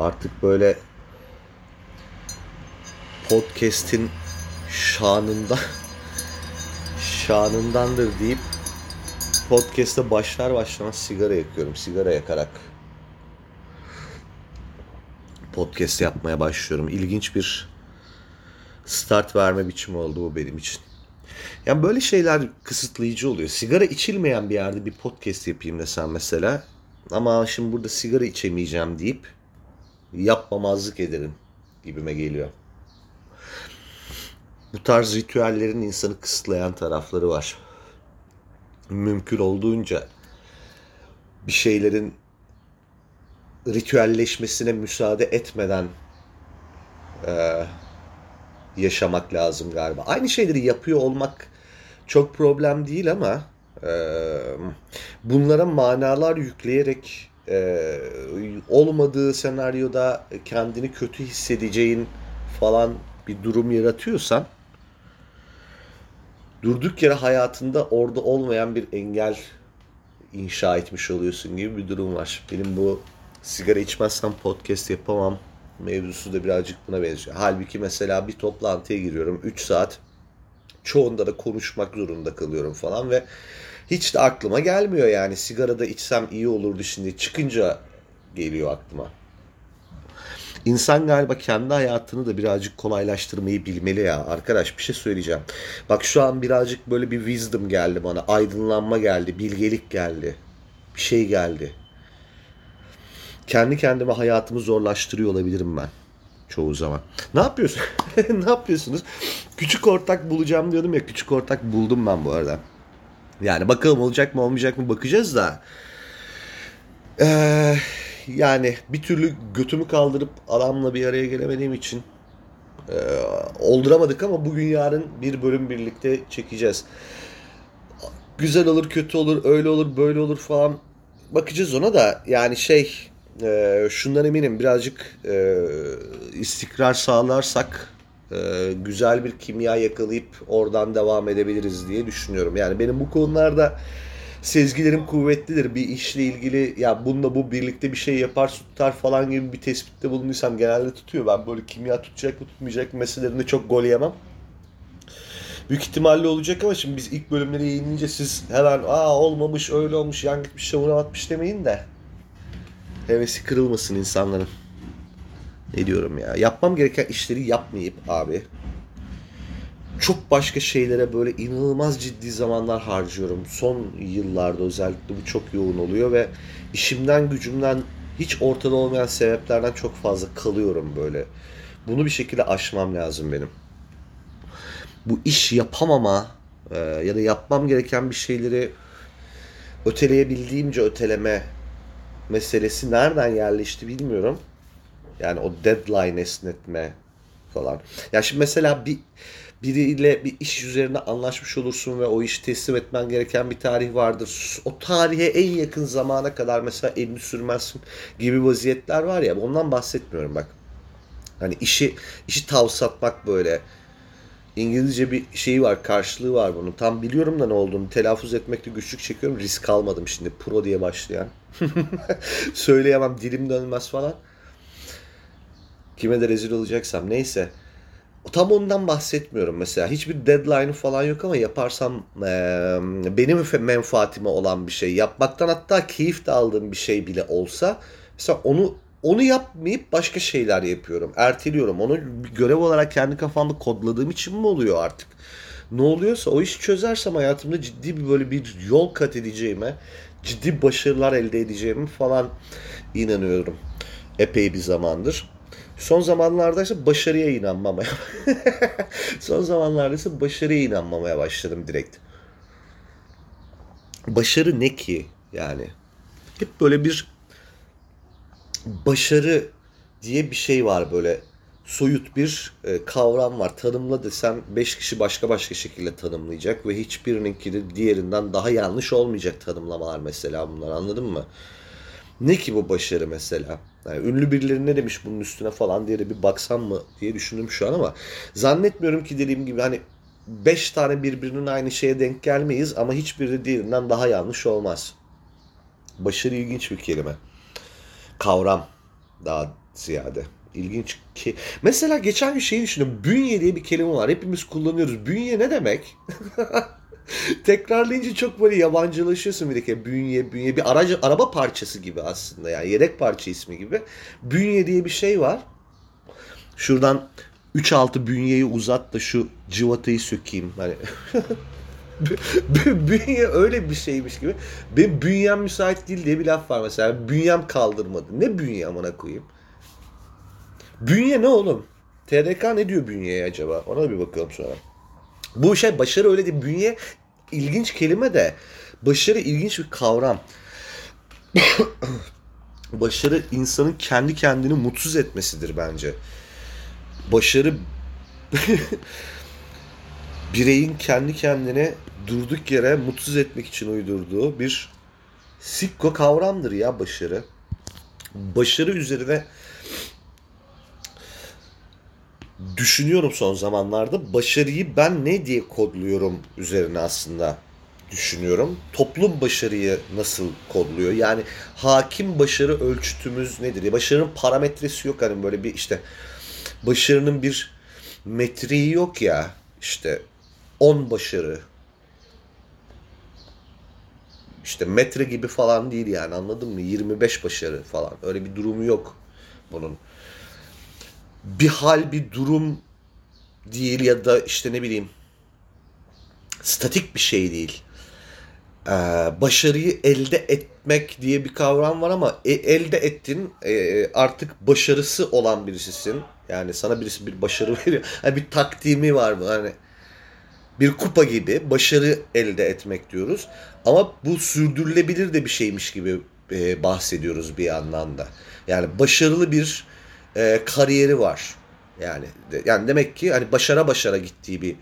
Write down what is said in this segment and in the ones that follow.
artık böyle podcast'in şanında şanındandır deyip podcast'e başlar başlamaz sigara yakıyorum. Sigara yakarak podcast yapmaya başlıyorum. İlginç bir start verme biçimi oldu bu benim için. Yani böyle şeyler kısıtlayıcı oluyor. Sigara içilmeyen bir yerde bir podcast yapayım desem mesela. Ama şimdi burada sigara içemeyeceğim deyip yapmamazlık ederim gibime geliyor. Bu tarz ritüellerin insanı kısıtlayan tarafları var. Mümkün olduğunca bir şeylerin ritüelleşmesine müsaade etmeden e, yaşamak lazım galiba. Aynı şeyleri yapıyor olmak çok problem değil ama e, bunlara manalar yükleyerek e, olmadığı senaryoda kendini kötü hissedeceğin falan bir durum yaratıyorsan durduk yere hayatında orada olmayan bir engel inşa etmiş oluyorsun gibi bir durum var. Benim bu sigara içmezsem podcast yapamam mevzusu da birazcık buna benziyor. Halbuki mesela bir toplantıya giriyorum 3 saat çoğunda da konuşmak zorunda kalıyorum falan ve hiç de aklıma gelmiyor yani sigara da içsem iyi olurdu şimdi çıkınca geliyor aklıma. İnsan galiba kendi hayatını da birazcık kolaylaştırmayı bilmeli ya. Arkadaş bir şey söyleyeceğim. Bak şu an birazcık böyle bir wisdom geldi bana. Aydınlanma geldi, bilgelik geldi. Bir şey geldi. Kendi kendime hayatımı zorlaştırıyor olabilirim ben. Çoğu zaman. Ne yapıyorsun? ne yapıyorsunuz? Küçük ortak bulacağım diyordum ya. Küçük ortak buldum ben bu arada. Yani bakalım olacak mı olmayacak mı bakacağız da. Eee yani bir türlü götümü kaldırıp adamla bir araya gelemediğim için e, olduramadık ama bugün yarın bir bölüm birlikte çekeceğiz. Güzel olur, kötü olur, öyle olur, böyle olur falan bakacağız ona da yani şey e, şundan eminim birazcık e, istikrar sağlarsak güzel bir kimya yakalayıp oradan devam edebiliriz diye düşünüyorum. Yani benim bu konularda sezgilerim kuvvetlidir. Bir işle ilgili ya bununla bu birlikte bir şey yapar tutar falan gibi bir tespitte bulunduysam genelde tutuyor. Ben böyle kimya tutacak mı tutmayacak meselelerinde çok gol yemem. Büyük ihtimalle olacak ama şimdi biz ilk bölümleri yayınlayınca siz hemen aa olmamış öyle olmuş yan gitmiş şavuna atmış demeyin de hevesi kırılmasın insanların. Ne diyorum ya. Yapmam gereken işleri yapmayıp abi çok başka şeylere böyle inanılmaz ciddi zamanlar harcıyorum. Son yıllarda özellikle bu çok yoğun oluyor ve işimden gücümden hiç ortada olmayan sebeplerden çok fazla kalıyorum böyle. Bunu bir şekilde aşmam lazım benim. Bu iş yapamama e, ya da yapmam gereken bir şeyleri öteleyebildiğimce öteleme meselesi nereden yerleşti bilmiyorum. Yani o deadline esnetme falan. Ya şimdi mesela bir biriyle bir iş üzerine anlaşmış olursun ve o işi teslim etmen gereken bir tarih vardır. O tarihe en yakın zamana kadar mesela elini sürmezsin gibi vaziyetler var ya ondan bahsetmiyorum bak. Hani işi işi tavsatmak böyle İngilizce bir şeyi var, karşılığı var bunun. Tam biliyorum da ne olduğunu. Telaffuz etmekte güçlük çekiyorum. Risk almadım şimdi. Pro diye başlayan. Söyleyemem, dilim dönmez falan. Kime de rezil olacaksam. Neyse. Tam ondan bahsetmiyorum mesela. Hiçbir deadline falan yok ama yaparsam e, benim menfaatime olan bir şey. Yapmaktan hatta keyif de aldığım bir şey bile olsa mesela onu onu yapmayıp başka şeyler yapıyorum. Erteliyorum. Onu görev olarak kendi kafamda kodladığım için mi oluyor artık? Ne oluyorsa o işi çözersem hayatımda ciddi bir böyle bir yol kat edeceğime, ciddi başarılar elde edeceğime falan inanıyorum. Epey bir zamandır. Son zamanlarda ise başarıya inanmamaya Son zamanlarda ise başarıya inanmamaya başladım direkt. Başarı ne ki yani? Hep böyle bir başarı diye bir şey var böyle soyut bir e, kavram var. Tanımla desem 5 kişi başka başka şekilde tanımlayacak ve hiçbirininki de diğerinden daha yanlış olmayacak tanımlamalar mesela bunlar anladın mı? Ne ki bu başarı mesela? Yani ünlü birileri ne demiş bunun üstüne falan diye de bir baksam mı diye düşündüm şu an ama zannetmiyorum ki dediğim gibi hani 5 tane birbirinin aynı şeye denk gelmeyiz ama hiçbiri diğerinden daha yanlış olmaz. Başarı ilginç bir kelime. Kavram daha ziyade. İlginç ki. Mesela geçen bir şey düşündüm. Bünye diye bir kelime var. Hepimiz kullanıyoruz. Bünye ne demek? Tekrarlayınca çok böyle yabancılaşıyorsun bir dakika. Bünye, bünye bir aracı, araba parçası gibi aslında yani yedek parça ismi gibi. Bünye diye bir şey var. Şuradan 3-6 bünyeyi uzat da şu civatayı sökeyim. Hani bünye öyle bir şeymiş gibi. Benim bünyem müsait değil diye bir laf var mesela. Bünyem kaldırmadı. Ne bünye amına koyayım? Bünye ne oğlum? TDK ne diyor bünyeye acaba? Ona bir bakalım sonra. Bu şey başarı öyle değil. Bünye ilginç kelime de başarı ilginç bir kavram. başarı insanın kendi kendini mutsuz etmesidir bence. Başarı bireyin kendi kendine durduk yere mutsuz etmek için uydurduğu bir sikko kavramdır ya başarı. Başarı üzerine düşünüyorum son zamanlarda. Başarıyı ben ne diye kodluyorum üzerine aslında düşünüyorum. Toplum başarıyı nasıl kodluyor? Yani hakim başarı ölçütümüz nedir? Başarının parametresi yok hani böyle bir işte başarının bir metriği yok ya işte 10 başarı işte metre gibi falan değil yani anladın mı? 25 başarı falan öyle bir durumu yok bunun bir hal bir durum değil ya da işte ne bileyim statik bir şey değil. Ee, başarıyı elde etmek diye bir kavram var ama e, elde ettin e, artık başarısı olan birisisin. Yani sana birisi bir başarı veriyor. Yani bir takdimi var mı? Hani bir kupa gibi başarı elde etmek diyoruz. Ama bu sürdürülebilir de bir şeymiş gibi e, bahsediyoruz bir yandan da. Yani başarılı bir e, kariyeri var. Yani yani demek ki hani başara başara gittiği bir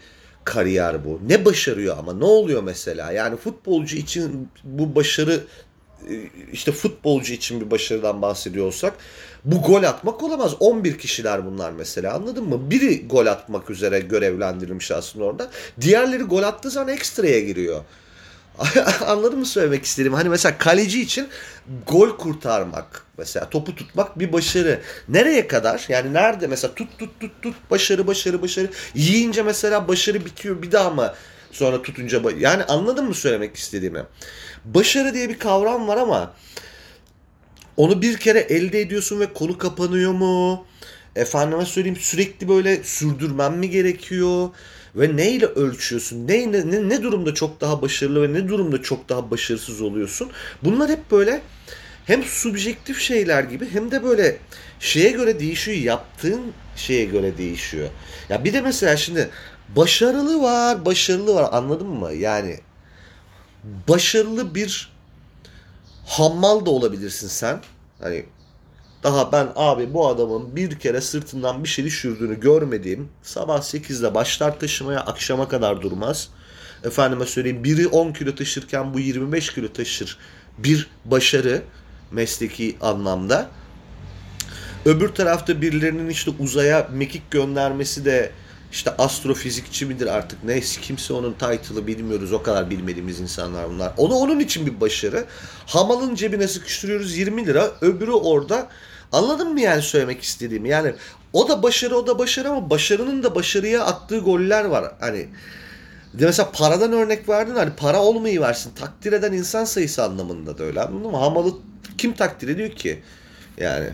kariyer bu. Ne başarıyor ama ne oluyor mesela? Yani futbolcu için bu başarı e, işte futbolcu için bir başarıdan bahsediyorsak bu gol atmak olamaz. 11 kişiler bunlar mesela anladın mı? Biri gol atmak üzere görevlendirilmiş aslında orada. Diğerleri gol attığı zaman ekstraya giriyor. Anladın mı söylemek istediğim? Hani mesela kaleci için gol kurtarmak mesela topu tutmak bir başarı. Nereye kadar? Yani nerede mesela tut tut tut tut başarı başarı başarı. Yiyince mesela başarı bitiyor bir daha mı sonra tutunca yani anladın mı söylemek istediğimi? Başarı diye bir kavram var ama onu bir kere elde ediyorsun ve konu kapanıyor mu? Efendime söyleyeyim sürekli böyle sürdürmem mi gerekiyor? Ve neyle ölçüyorsun? Ne, ne, ne durumda çok daha başarılı ve ne durumda çok daha başarısız oluyorsun? Bunlar hep böyle hem subjektif şeyler gibi hem de böyle şeye göre değişiyor. Yaptığın şeye göre değişiyor. Ya bir de mesela şimdi başarılı var, başarılı var anladın mı? Yani başarılı bir hammal da olabilirsin sen. Hani daha ben abi bu adamın bir kere sırtından bir şey düşürdüğünü görmediğim sabah 8'de başlar taşımaya akşama kadar durmaz. Efendime söyleyeyim biri 10 kilo taşırken bu 25 kilo taşır. Bir başarı mesleki anlamda. Öbür tarafta birilerinin işte uzaya mekik göndermesi de işte astrofizikçi midir artık neyse kimse onun title'ı bilmiyoruz o kadar bilmediğimiz insanlar bunlar. Onu onun için bir başarı. Hamalın cebine sıkıştırıyoruz 20 lira öbürü orada anladın mı yani söylemek istediğimi yani o da başarı o da başarı ama başarının da başarıya attığı goller var hani mesela paradan örnek verdin hani para olmayı versin takdir eden insan sayısı anlamında da öyle anladın mı? Hamalı kim takdir ediyor ki yani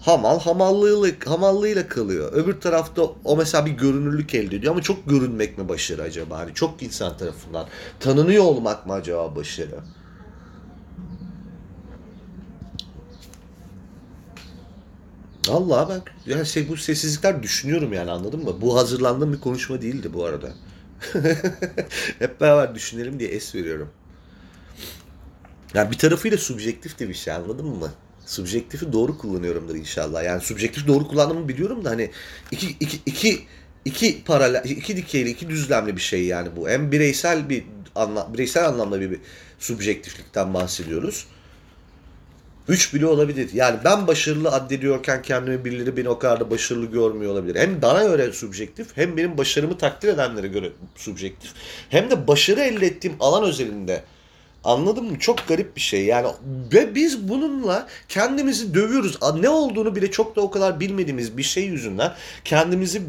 hamal hamallığıyla, hamallığıyla kalıyor. Öbür tarafta o mesela bir görünürlük elde ediyor ama çok görünmek mi başarı acaba? Hani çok insan tarafından tanınıyor olmak mı acaba başarı? Allah ben yani şey, bu sessizlikler düşünüyorum yani anladın mı? Bu hazırlandığım bir konuşma değildi bu arada. Hep beraber düşünelim diye es veriyorum. Yani bir tarafıyla subjektif de bir şey anladın mı? Subjektifi doğru kullanıyorumdur inşallah. Yani subjektif doğru kullandığımı biliyorum da hani iki, iki, iki, iki paralel, iki dikeyli, iki düzlemli bir şey yani bu. Hem bireysel bir anla, bireysel anlamda bir, bir subjektiflikten bahsediyoruz. Üç bile olabilir. Yani ben başarılı addediyorken kendimi birileri beni o kadar da başarılı görmüyor olabilir. Hem bana göre subjektif hem benim başarımı takdir edenlere göre subjektif. Hem de başarı elde ettiğim alan özelinde Anladın mı? Çok garip bir şey. Yani ve biz bununla kendimizi dövüyoruz. Ne olduğunu bile çok da o kadar bilmediğimiz bir şey yüzünden kendimizi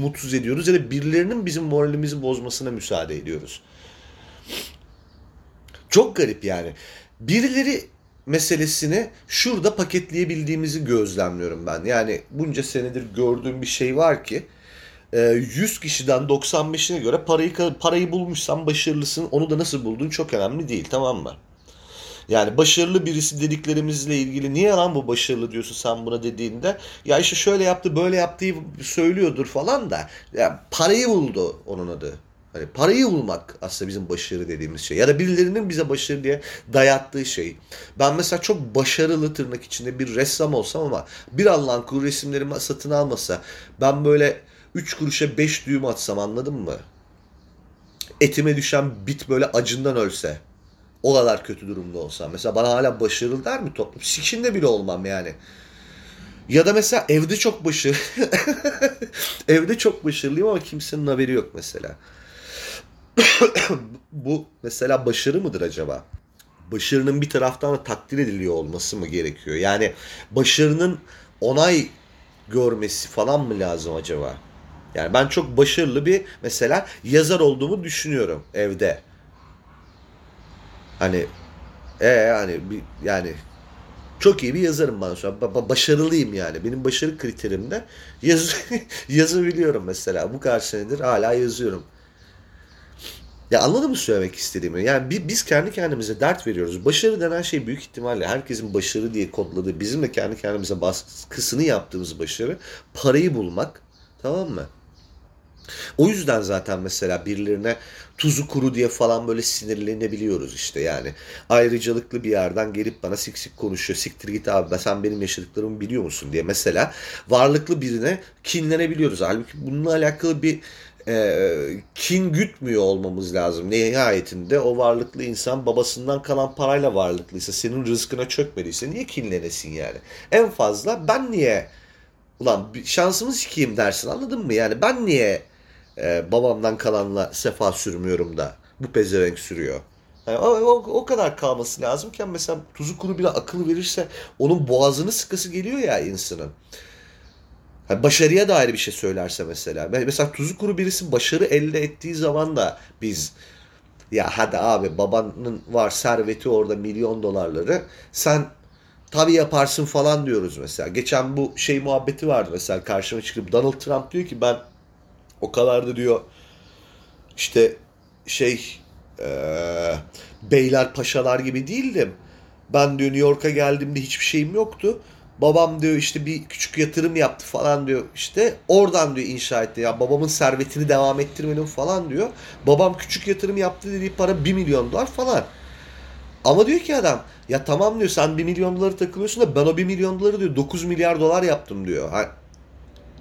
mutsuz ediyoruz ya da birilerinin bizim moralimizi bozmasına müsaade ediyoruz. Çok garip yani. Birileri meselesini şurada paketleyebildiğimizi gözlemliyorum ben. Yani bunca senedir gördüğüm bir şey var ki 100 e, kişiden 95'ine göre parayı parayı bulmuşsan başarılısın. Onu da nasıl buldun çok önemli değil tamam mı? Yani başarılı birisi dediklerimizle ilgili niye lan bu başarılı diyorsun sen buna dediğinde ya işte şöyle yaptı böyle yaptığı söylüyordur falan da ya parayı buldu onun adı. Hani parayı bulmak aslında bizim başarı dediğimiz şey. Ya da birilerinin bize başarı diye dayattığı şey. Ben mesela çok başarılı tırnak içinde bir ressam olsam ama bir Allah'ın kuru resimlerimi satın almasa ben böyle 3 kuruşa 5 düğüm atsam anladın mı? Etime düşen bit böyle acından ölse. O kadar kötü durumda olsam. Mesela bana hala başarılı der mi toplum? Sikinde bile olmam yani. Ya da mesela evde çok başarılı. evde çok başarılıyım ama kimsenin haberi yok mesela. Bu mesela başarı mıdır acaba? Başarının bir taraftan da takdir ediliyor olması mı gerekiyor? Yani başarının onay görmesi falan mı lazım acaba? Yani ben çok başarılı bir mesela yazar olduğumu düşünüyorum evde. Hani e yani bir yani çok iyi bir yazarım ben şu an. Ba- başarılıyım yani. Benim başarı kriterimde yaz yazabiliyorum mesela. Bu kadar senedir hala yazıyorum. Ya anladın mı söylemek istediğimi? Yani biz kendi kendimize dert veriyoruz. Başarı denen şey büyük ihtimalle herkesin başarı diye kodladığı, bizim de kendi kendimize baskısını yaptığımız başarı parayı bulmak. Tamam mı? O yüzden zaten mesela birilerine tuzu kuru diye falan böyle sinirlenebiliyoruz işte yani. Ayrıcalıklı bir yerden gelip bana sik sik konuşuyor. Siktir git abi sen benim yaşadıklarımı biliyor musun diye mesela varlıklı birine kinlenebiliyoruz. Halbuki bununla alakalı bir e, kin gütmüyor olmamız lazım. Nihayetinde o varlıklı insan babasından kalan parayla varlıklıysa, senin rızkına çökmediyse niye kinlenesin yani? En fazla ben niye ulan şansımı sikeyim dersin anladın mı? Yani ben niye e, babamdan kalanla sefa sürmüyorum da bu pezevenk sürüyor. Yani o, o, o kadar kalması lazımken mesela tuzu kuru bile akıl verirse onun boğazını sıkısı geliyor ya insanın. Başarıya dair bir şey söylerse mesela. Mesela tuzu kuru birisi başarı elde ettiği zaman da biz ya hadi abi babanın var serveti orada milyon dolarları sen tabii yaparsın falan diyoruz mesela. Geçen bu şey muhabbeti vardı mesela karşıma çıkıp Donald Trump diyor ki ben o kadar da diyor işte şey e, beyler paşalar gibi değildim. Ben diyor New York'a geldiğimde hiçbir şeyim yoktu. Babam diyor işte bir küçük yatırım yaptı falan diyor işte oradan diyor inşa etti ya babamın servetini devam ettirmedim falan diyor. Babam küçük yatırım yaptı dediği para 1 milyon dolar falan. Ama diyor ki adam ya tamam diyor sen 1 milyon doları takılıyorsun da ben o 1 milyon doları diyor 9 milyar dolar yaptım diyor. Ha,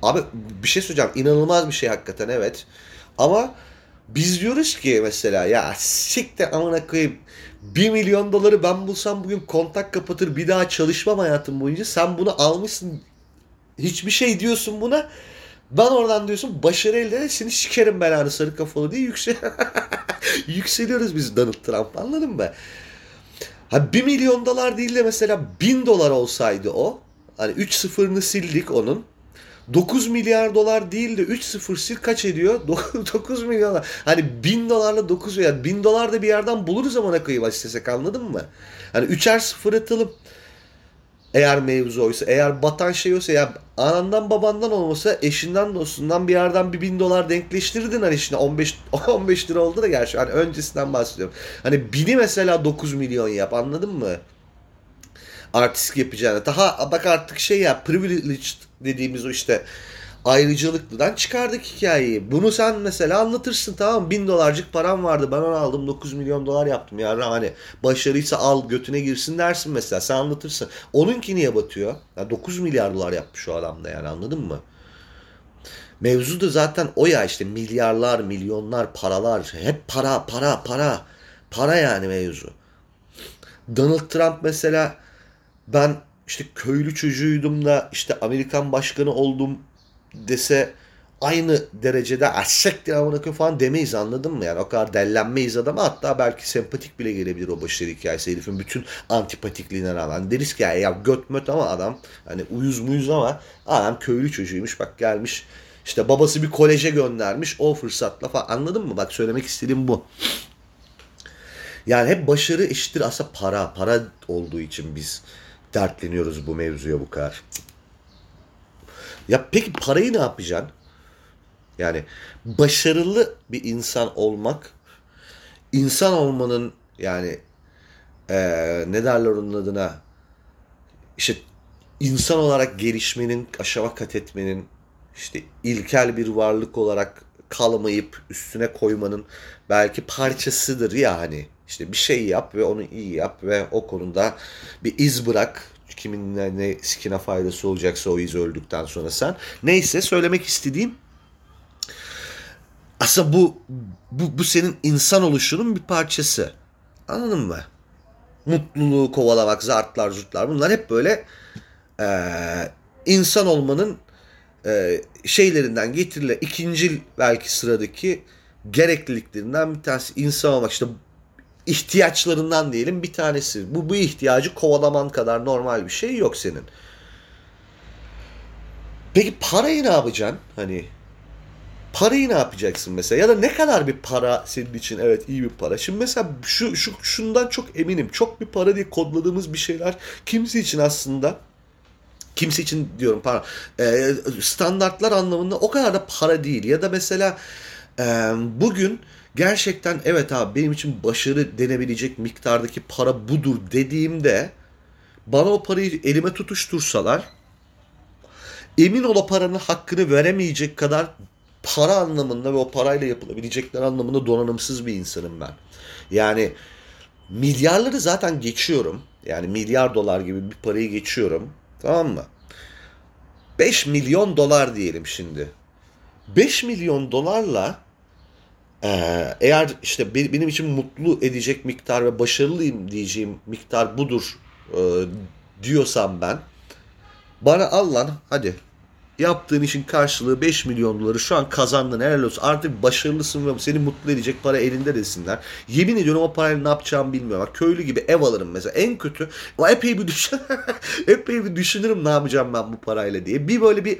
Abi bir şey söyleyeceğim. İnanılmaz bir şey hakikaten evet. Ama biz diyoruz ki mesela ya siktir amına koyayım 1 milyon doları ben bulsam bugün kontak kapatır bir daha çalışmam hayatım boyunca. Sen bunu almışsın hiçbir şey diyorsun buna. Ben oradan diyorsun başarı elde seni şikerim belanı sarı kafalı diye yüksel yükseliyoruz biz Donald Trump anladın mı? Ha 1 milyon dolar değil de mesela 1000 dolar olsaydı o. Hani 3 sıfırını sildik onun. 9 milyar dolar değil de 3 sıfır sil kaç ediyor? 9 milyon dolar. Hani 1000 dolarla 9 milyar. 1000 dolar da bir yerden buluruz ama koyayım istesek anladın mı? Hani üçer sıfır atalım. Eğer mevzu oysa, eğer batan şey oysa ya anandan babandan olmasa eşinden dostundan bir yerden bir bin dolar denkleştirdin hani şimdi 15 15 lira oldu da gerçi hani öncesinden bahsediyorum. Hani bini mesela 9 milyon yap anladın mı? artistik yapacağını. Daha bak artık şey ya privileged dediğimiz o işte ayrıcalıklıdan çıkardık hikayeyi. Bunu sen mesela anlatırsın tamam Bin dolarcık param vardı ben onu aldım 9 milyon dolar yaptım yani hani başarıysa al götüne girsin dersin mesela sen anlatırsın. Onunki niye batıyor? Ya 9 milyar dolar yapmış o adam da yani anladın mı? Mevzu da zaten o ya işte milyarlar, milyonlar, paralar. Hep para, para, para. Para yani mevzu. Donald Trump mesela ben işte köylü çocuğuydum da işte Amerikan başkanı oldum dese aynı derecede eşektir amına koyayım falan demeyiz anladın mı? Yani o kadar dellenmeyiz adama hatta belki sempatik bile gelebilir o başarı hikayesi herifin bütün antipatikliğine rağmen. Deriz ki ya, ya göt möt ama adam hani uyuz muyuz ama adam köylü çocuğuymuş bak gelmiş işte babası bir koleje göndermiş o fırsatla falan anladın mı? Bak söylemek istediğim bu. Yani hep başarı eşittir aslında para. Para olduğu için biz dertleniyoruz bu mevzuya bu kadar. Ya peki parayı ne yapacaksın? Yani başarılı bir insan olmak, insan olmanın yani ee, ne derler onun adına işte insan olarak gelişmenin, aşama kat etmenin, işte ilkel bir varlık olarak kalmayıp üstüne koymanın belki parçasıdır ya hani. İşte bir şey yap ve onu iyi yap ve o konuda bir iz bırak. Kimin ne, ne sikine faydası olacaksa o iz öldükten sonra sen. Neyse söylemek istediğim aslında bu, bu, bu senin insan oluşunun bir parçası. Anladın mı? Mutluluğu kovalamak, zartlar, zurtlar bunlar hep böyle e, insan olmanın e, şeylerinden getirilen ikinci belki sıradaki gerekliliklerinden bir tanesi insan olmak. işte ihtiyaçlarından diyelim bir tanesi. Bu, bu ihtiyacı kovalaman kadar normal bir şey yok senin. Peki parayı ne yapacaksın? Hani parayı ne yapacaksın mesela? Ya da ne kadar bir para senin için evet iyi bir para. Şimdi mesela şu, şu şundan çok eminim. Çok bir para diye kodladığımız bir şeyler kimse için aslında kimse için diyorum para e, standartlar anlamında o kadar da para değil. Ya da mesela e, bugün gerçekten evet abi benim için başarı denebilecek miktardaki para budur dediğimde bana o parayı elime tutuştursalar emin ol o paranın hakkını veremeyecek kadar para anlamında ve o parayla yapılabilecekler anlamında donanımsız bir insanım ben. Yani milyarları zaten geçiyorum. Yani milyar dolar gibi bir parayı geçiyorum. Tamam mı? 5 milyon dolar diyelim şimdi. 5 milyon dolarla eğer işte benim için mutlu edecek miktar ve başarılıyım diyeceğim miktar budur e, diyorsam ben bana al hadi yaptığın işin karşılığı 5 milyon doları şu an kazandın helal olsun artık başarılısın ve seni mutlu edecek para elinde desinler. Yemin ediyorum o parayla ne yapacağımı bilmiyorum. Bak, köylü gibi ev alırım mesela en kötü o epey bir düşün epey bir düşünürüm ne yapacağım ben bu parayla diye. Bir böyle bir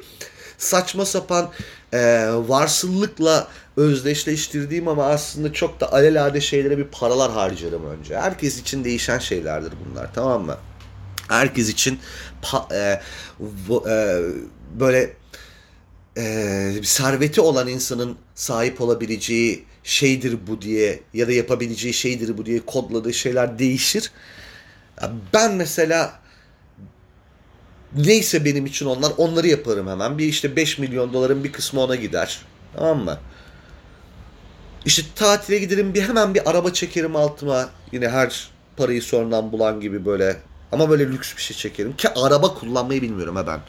saçma sapan e, varsıllıkla özdeşleştirdiğim ama aslında çok da alelade şeylere bir paralar harcarım önce. Herkes için değişen şeylerdir bunlar tamam mı? Herkes için pa, e, bu, e, böyle e, serveti olan insanın sahip olabileceği şeydir bu diye ya da yapabileceği şeydir bu diye kodladığı şeyler değişir. Ben mesela neyse benim için onlar onları yaparım hemen. Bir işte 5 milyon doların bir kısmı ona gider. Tamam mı? İşte tatile giderim bir hemen bir araba çekerim altıma. Yine her parayı sonradan bulan gibi böyle ama böyle lüks bir şey çekerim ki araba kullanmayı bilmiyorum ha ben.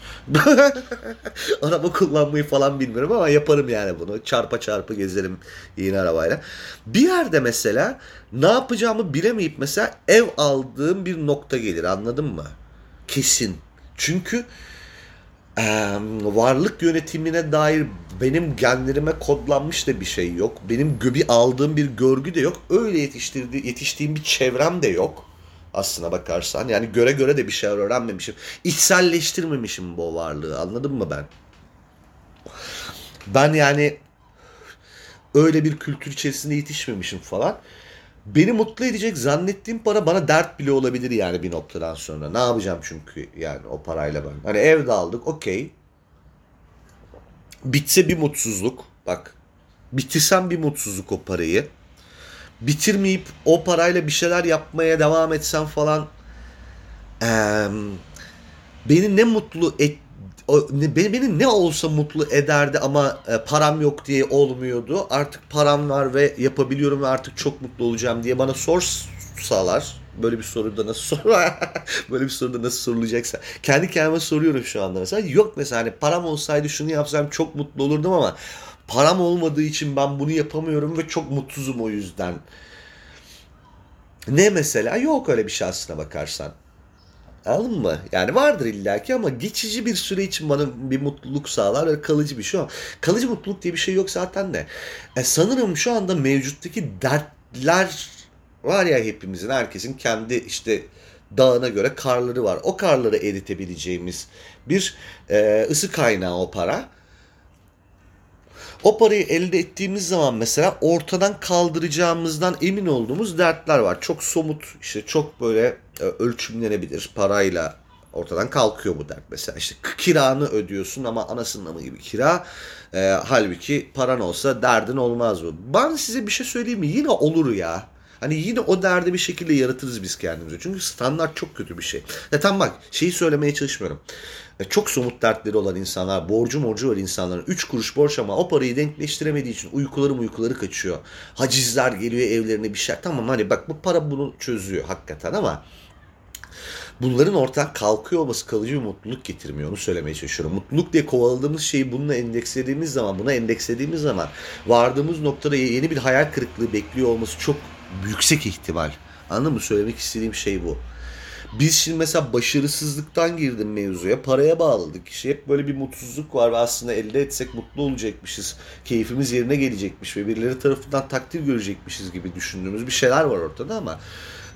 araba kullanmayı falan bilmiyorum ama yaparım yani bunu. Çarpa çarpa gezerim yeni arabayla. Bir yerde mesela ne yapacağımı bilemeyip mesela ev aldığım bir nokta gelir anladın mı? Kesin. Çünkü e, varlık yönetimine dair benim genlerime kodlanmış da bir şey yok. Benim göbi aldığım bir görgü de yok. Öyle yetiştirdi, yetiştiğim bir çevrem de yok aslına bakarsan. Yani göre göre de bir şeyler öğrenmemişim. İçselleştirmemişim bu varlığı anladın mı ben? Ben yani öyle bir kültür içerisinde yetişmemişim falan. Beni mutlu edecek zannettiğim para bana dert bile olabilir yani bir noktadan sonra. Ne yapacağım çünkü yani o parayla ben. Hani evde aldık okey. Bitse bir mutsuzluk. Bak bitirsem bir mutsuzluk o parayı bitirmeyip o parayla bir şeyler yapmaya devam etsem falan e, beni ne mutlu et beni ne olsa mutlu ederdi ama e, param yok diye olmuyordu. Artık param var ve yapabiliyorum ve artık çok mutlu olacağım diye bana sorsalar böyle bir soruda nasıl sor böyle bir soruda nasıl sorulacaksa kendi kendime soruyorum şu anda mesela yok mesela hani param olsaydı şunu yapsam çok mutlu olurdum ama param olmadığı için ben bunu yapamıyorum ve çok mutsuzum o yüzden. Ne mesela? Yok öyle bir şey aslına bakarsan. Anladın mı? Yani vardır illaki ama geçici bir süre için bana bir mutluluk sağlar ve kalıcı bir şey. Kalıcı mutluluk diye bir şey yok zaten de. E sanırım şu anda mevcuttaki dertler var ya hepimizin, herkesin kendi işte dağına göre karları var. O karları eritebileceğimiz bir e, ısı kaynağı o para. O parayı elde ettiğimiz zaman mesela ortadan kaldıracağımızdan emin olduğumuz dertler var. Çok somut işte çok böyle e, ölçümlenebilir parayla ortadan kalkıyor bu dert mesela. İşte kiranı ödüyorsun ama anasının amı gibi kira. E, halbuki paran olsa derdin olmaz bu. Ben size bir şey söyleyeyim mi? Yine olur ya. Hani yine o derdi bir şekilde yaratırız biz kendimize. Çünkü standart çok kötü bir şey. Ya tam bak şeyi söylemeye çalışmıyorum. Çok somut dertleri olan insanlar, borcu morcu var insanların. 3 kuruş borç ama o parayı denkleştiremediği için uykuları uykuları kaçıyor. Hacizler geliyor evlerine bir şey. Tamam hani bak bu para bunu çözüyor hakikaten ama bunların ortadan kalkıyor olması kalıcı bir mutluluk getirmiyor. Onu söylemeye çalışıyorum. Mutluluk diye kovaladığımız şeyi bununla endekslediğimiz zaman, buna endekslediğimiz zaman vardığımız noktada yeni bir hayal kırıklığı bekliyor olması çok yüksek ihtimal. Anladın mı? Söylemek istediğim şey bu. Biz şimdi mesela başarısızlıktan girdim mevzuya. Paraya bağladık işi. Hep böyle bir mutsuzluk var ve aslında elde etsek mutlu olacakmışız. Keyfimiz yerine gelecekmiş ve birileri tarafından takdir görecekmişiz gibi düşündüğümüz bir şeyler var ortada ama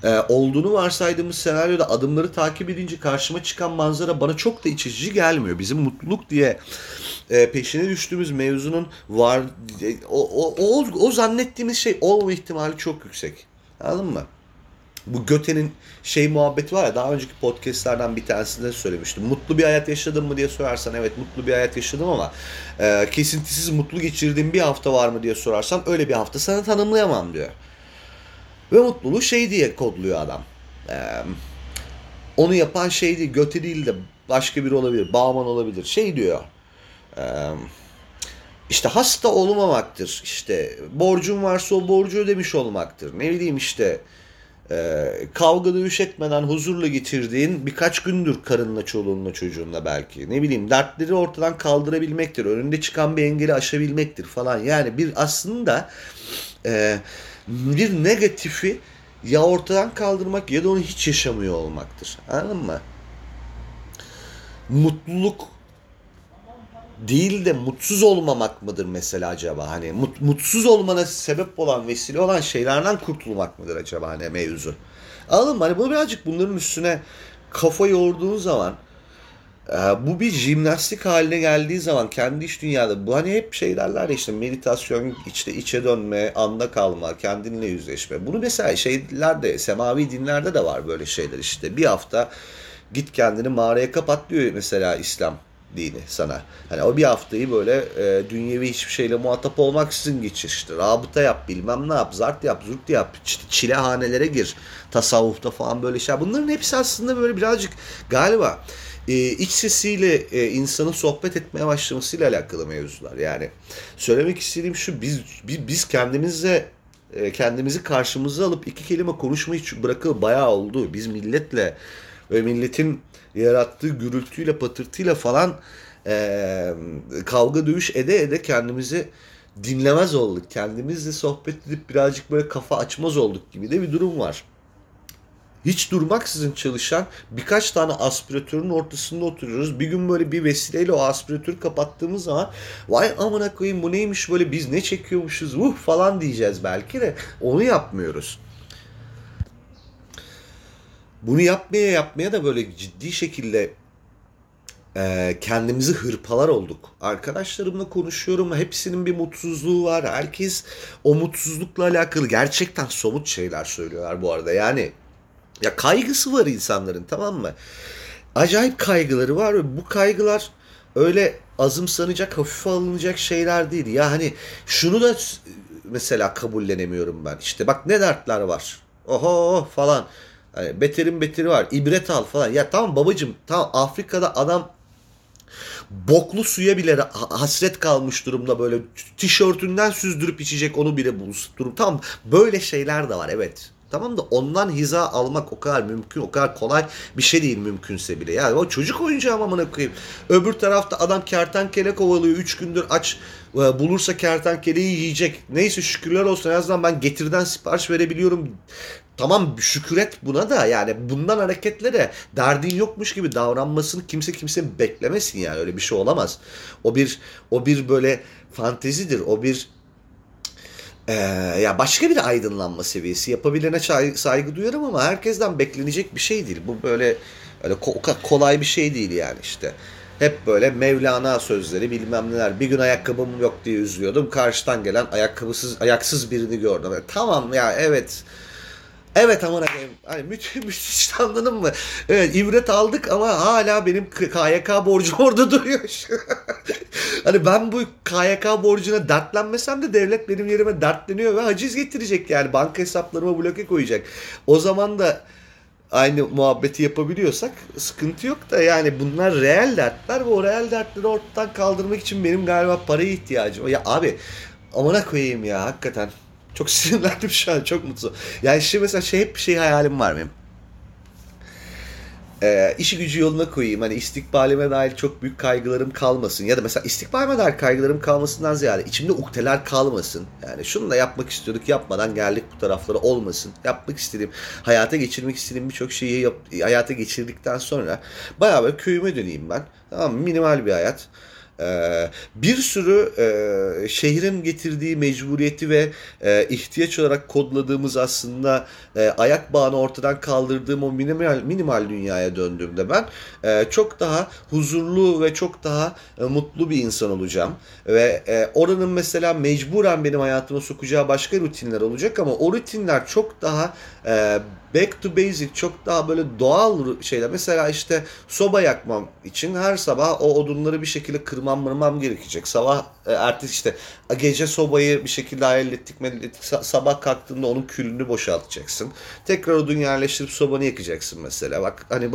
e, olduğunu varsaydığımız senaryoda adımları takip edince karşıma çıkan manzara bana çok da iç açıcı gelmiyor. Bizim mutluluk diye e, peşine düştüğümüz mevzunun var e, o, o, o, o zannettiğimiz şey olma ihtimali çok yüksek. Anladın mı? Bu Göte'nin şey muhabbeti var ya daha önceki podcastlerden bir tanesinde söylemiştim. Mutlu bir hayat yaşadın mı diye sorarsan evet mutlu bir hayat yaşadım ama e, kesintisiz mutlu geçirdiğim bir hafta var mı diye sorarsan öyle bir hafta sana tanımlayamam diyor. Ve mutluluğu şey diye kodluyor adam. E, onu yapan şey değil, Göte değil de başka biri olabilir, Bağman olabilir. Şey diyor. E, işte hasta olmamaktır. İşte borcun varsa o borcu ödemiş olmaktır. Ne bileyim işte e, kavga dövüş etmeden huzurla getirdiğin birkaç gündür karınla, çoluğunla, çocuğunla belki. Ne bileyim dertleri ortadan kaldırabilmektir. Önünde çıkan bir engeli aşabilmektir falan. Yani bir aslında e, bir negatifi ya ortadan kaldırmak ya da onu hiç yaşamıyor olmaktır. Anladın mı? Mutluluk değil de mutsuz olmamak mıdır mesela acaba? Hani mut, mutsuz olmana sebep olan, vesile olan şeylerden kurtulmak mıdır acaba hani mevzu? Anladın mı? Hani bunu birazcık bunların üstüne kafa yorduğun zaman bu bir jimnastik haline geldiği zaman kendi iş dünyada bu hani hep şey derler işte meditasyon, işte içe dönme, anda kalma, kendinle yüzleşme. Bunu mesela şeylerde, semavi dinlerde de var böyle şeyler işte. Bir hafta git kendini mağaraya kapat diyor mesela İslam dini sana. Hani o bir haftayı böyle e, dünyevi hiçbir şeyle muhatap olmaksızın geçir. İşte rabıta yap bilmem ne yap zart yap zurt yap işte çilehanelere gir tasavvufta falan böyle şeyler. Bunların hepsi aslında böyle birazcık galiba e, iç sesiyle e, insanın sohbet etmeye başlamasıyla alakalı mevzular. Yani söylemek istediğim şu biz biz, biz kendimizle e, kendimizi karşımıza alıp iki kelime konuşmayı bırakalı bayağı oldu. Biz milletle ve milletin yarattığı gürültüyle patırtıyla falan e, kavga dövüş ede ede kendimizi dinlemez olduk. Kendimizle sohbet edip birazcık böyle kafa açmaz olduk gibi de bir durum var. Hiç durmaksızın çalışan birkaç tane aspiratörün ortasında oturuyoruz. Bir gün böyle bir vesileyle o aspiratörü kapattığımız zaman vay amına koyayım bu neymiş böyle biz ne çekiyormuşuz uh falan diyeceğiz belki de onu yapmıyoruz. Bunu yapmaya yapmaya da böyle ciddi şekilde e, kendimizi hırpalar olduk. Arkadaşlarımla konuşuyorum. Hepsinin bir mutsuzluğu var. Herkes o mutsuzlukla alakalı gerçekten somut şeyler söylüyorlar bu arada. Yani ya kaygısı var insanların tamam mı? Acayip kaygıları var ve bu kaygılar öyle azımsanacak, hafife alınacak şeyler değil. Ya hani şunu da mesela kabullenemiyorum ben. İşte bak ne dertler var. Oho falan. Yani beterin beteri var. İbret al falan. Ya tamam babacım tamam Afrika'da adam boklu suya bile hasret kalmış durumda böyle tişörtünden süzdürüp içecek onu bile bulsun durum. Tamam böyle şeyler de var evet. Tamam da ondan hiza almak o kadar mümkün, o kadar kolay bir şey değil mümkünse bile. Yani o çocuk oyuncağı amına koyayım. Öbür tarafta adam kertenkele kovalıyor. Üç gündür aç e, bulursa kertenkeleyi yiyecek. Neyse şükürler olsun en azından ben getirden sipariş verebiliyorum tamam şükür et buna da yani bundan hareketlere derdin yokmuş gibi davranmasını kimse kimse beklemesin yani öyle bir şey olamaz. O bir o bir böyle fantezidir. O bir ee, ya başka bir aydınlanma seviyesi yapabilene saygı duyarım ama herkesten beklenecek bir şey değil. Bu böyle öyle kolay bir şey değil yani işte. Hep böyle Mevlana sözleri bilmem neler. Bir gün ayakkabım yok diye üzülüyordum. Karşıdan gelen ayakkabısız, ayaksız birini gördüm. Yani, tamam ya evet. Evet aman koyayım. Hani müthiş, müthiş anladın mı? Evet ibret aldık ama hala benim KYK borcum orada duruyor. hani ben bu KYK borcuna dertlenmesem de devlet benim yerime dertleniyor ve haciz getirecek yani. Banka hesaplarıma bloke koyacak. O zaman da aynı muhabbeti yapabiliyorsak sıkıntı yok da yani bunlar reel dertler ve o reel dertleri ortadan kaldırmak için benim galiba paraya ihtiyacım var. Ya abi amına koyayım ya hakikaten. Çok sinirlendim şu an çok mutlu. Yani şimdi mesela şey hep bir şey hayalim var benim e, işi gücü yoluna koyayım. Hani istikbalime dair çok büyük kaygılarım kalmasın. Ya da mesela istikbalime dair kaygılarım kalmasından ziyade içimde ukteler kalmasın. Yani şunu da yapmak istiyorduk yapmadan geldik bu taraflara olmasın. Yapmak istediğim, hayata geçirmek istediğim birçok şeyi yap, hayata geçirdikten sonra bayağı böyle köyüme döneyim ben. Tamam minimal bir hayat. Ee, bir sürü e, şehrin getirdiği mecburiyeti ve e, ihtiyaç olarak kodladığımız aslında e, ayak bağını ortadan kaldırdığım o minimal minimal dünyaya döndüğümde ben çok daha huzurlu ve çok daha mutlu bir insan olacağım. Ve oranın mesela mecburen benim hayatıma sokacağı başka rutinler olacak ama o rutinler çok daha back to basic çok daha böyle doğal şeyler. Mesela işte soba yakmam için her sabah o odunları bir şekilde kırmam mırmam gerekecek. Sabah ertesi işte gece sobayı bir şekilde hallettik hallettik. Sabah kalktığında onun külünü boşaltacaksın. Tekrar odun yerleştirip sobanı yakacaksın mesela. Bak hani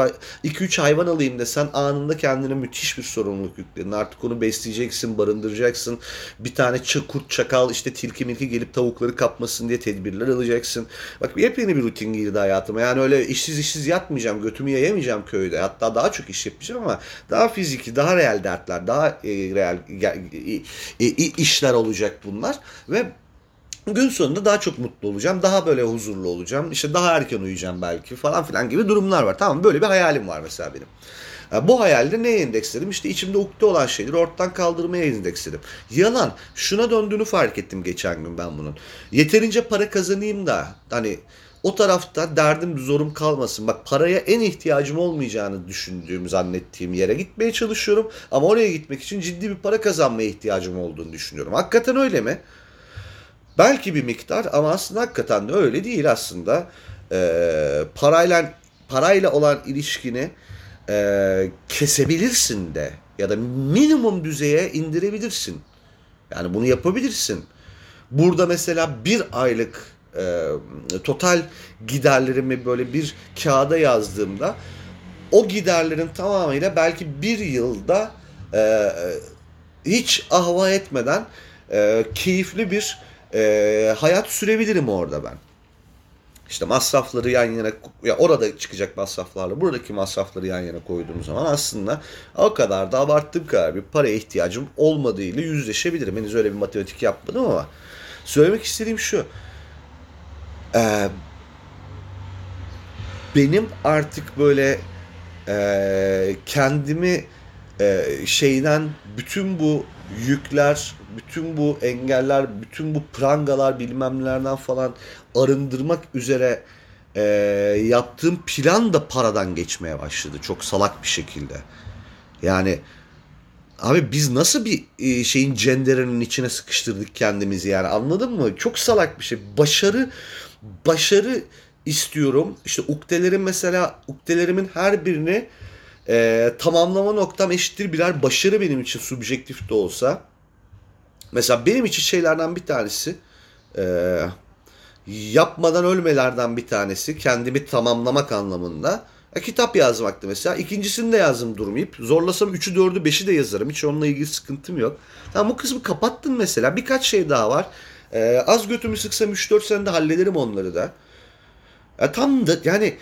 2-3 hayvan alayım desen anında kendine müthiş bir sorumluluk yükledin. Artık onu besleyeceksin, barındıracaksın. Bir tane kurt, çakal, işte tilki milki gelip tavukları kapmasın diye tedbirler alacaksın. Bak yepyeni bir rutin girdi hayatıma. Yani öyle işsiz işsiz yatmayacağım, götümü yayamayacağım köyde. Hatta daha çok iş yapacağım ama daha fiziki, daha real dertler, daha e, real e, e, işler olacak bunlar. Ve gün sonunda daha çok mutlu olacağım. Daha böyle huzurlu olacağım. İşte daha erken uyuyacağım belki falan filan gibi durumlar var. Tamam böyle bir hayalim var mesela benim. Bu hayalde neye endeksledim? İşte içimde ukde olan şeyleri ortadan kaldırmaya endeksledim. Yalan. Şuna döndüğünü fark ettim geçen gün ben bunun. Yeterince para kazanayım da hani o tarafta derdim zorum kalmasın. Bak paraya en ihtiyacım olmayacağını düşündüğüm, zannettiğim yere gitmeye çalışıyorum. Ama oraya gitmek için ciddi bir para kazanmaya ihtiyacım olduğunu düşünüyorum. Hakikaten öyle mi? Belki bir miktar ama aslında hakikaten de öyle değil aslında. Ee, parayla parayla olan ilişkini e, kesebilirsin de ya da minimum düzeye indirebilirsin. Yani bunu yapabilirsin. Burada mesela bir aylık e, total giderlerimi böyle bir kağıda yazdığımda o giderlerin tamamıyla belki bir yılda e, hiç ahva etmeden e, keyifli bir e, hayat sürebilirim orada ben. İşte masrafları yan yana ya orada çıkacak masraflarla buradaki masrafları yan yana koyduğum zaman aslında o kadar da abarttığım kadar bir paraya ihtiyacım olmadığıyla yüzleşebilirim. Henüz öyle bir matematik yapmadım ama söylemek istediğim şu. Ee, benim artık böyle e, kendimi e, şeyden bütün bu yükler, bütün bu engeller, bütün bu prangalar bilmem nelerden falan arındırmak üzere e, yaptığım plan da paradan geçmeye başladı. Çok salak bir şekilde. Yani abi biz nasıl bir e, şeyin cenderenin içine sıkıştırdık kendimizi yani anladın mı? Çok salak bir şey. Başarı başarı istiyorum. İşte uktelerim mesela uktelerimin her birini e, tamamlama noktam eşittir birer başarı benim için subjektif de olsa. Mesela benim için şeylerden bir tanesi e, yapmadan ölmelerden bir tanesi kendimi tamamlamak anlamında. E, kitap yazmaktı mesela. İkincisini de yazdım durmayıp. Zorlasam 3'ü 4'ü 5'i de yazarım. Hiç onunla ilgili sıkıntım yok. Tamam bu kısmı kapattın mesela. Birkaç şey daha var. Ee, az götümü sıksam 3-4 senede hallederim onları da. Ya tam da yani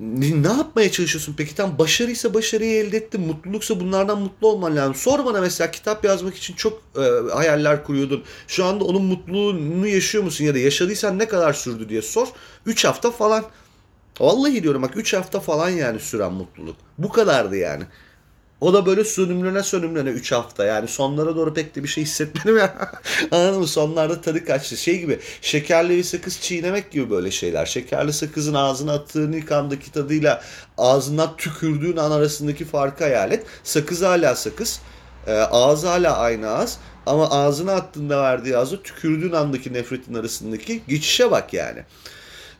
ne, yapmaya çalışıyorsun peki? Tam başarıysa başarıyı elde ettin. Mutluluksa bunlardan mutlu olman lazım. Sor bana mesela kitap yazmak için çok e, hayaller kuruyordun. Şu anda onun mutluluğunu yaşıyor musun? Ya da yaşadıysan ne kadar sürdü diye sor. 3 hafta falan. Vallahi diyorum bak 3 hafta falan yani süren mutluluk. Bu kadardı yani. O da böyle sönümlene sönümlene 3 hafta yani sonlara doğru pek de bir şey hissetmedim ya. Anladın mı? Sonlarda tadı kaçtı. Şey gibi şekerli bir sakız çiğnemek gibi böyle şeyler. Şekerli sakızın ağzına attığın ilk andaki tadıyla ağzından tükürdüğün an arasındaki farkı hayal et. Sakız hala sakız. E, ağız hala aynı ağız. Ama ağzına attığında verdiği ağzı tükürdüğün andaki nefretin arasındaki geçişe bak yani.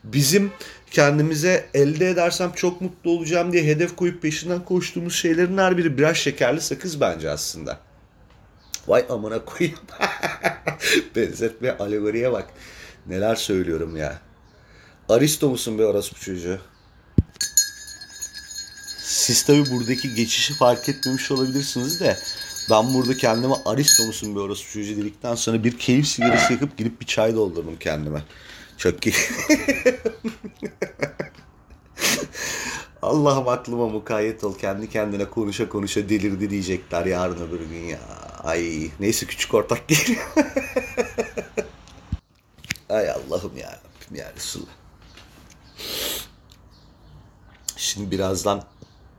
Bizim kendimize elde edersem çok mutlu olacağım diye hedef koyup peşinden koştuğumuz şeylerin her biri biraz şekerli sakız bence aslında. Vay amına koyayım. Benzetme alegoriye bak. Neler söylüyorum ya. Aristo musun be orospu çocuğu? Siz tabi buradaki geçişi fark etmemiş olabilirsiniz de ben burada kendime Aristo musun be orospu çocuğu dedikten sonra bir keyif sigarası yakıp gidip bir çay doldurdum kendime. Çok iyi. Allah'ım aklıma mukayyet ol. Kendi kendine konuşa konuşa delirdi diyecekler yarın öbür gün ya. Ay neyse küçük ortak geliyor. Ay Allah'ım ya Rabbim ya Resulallah. Şimdi birazdan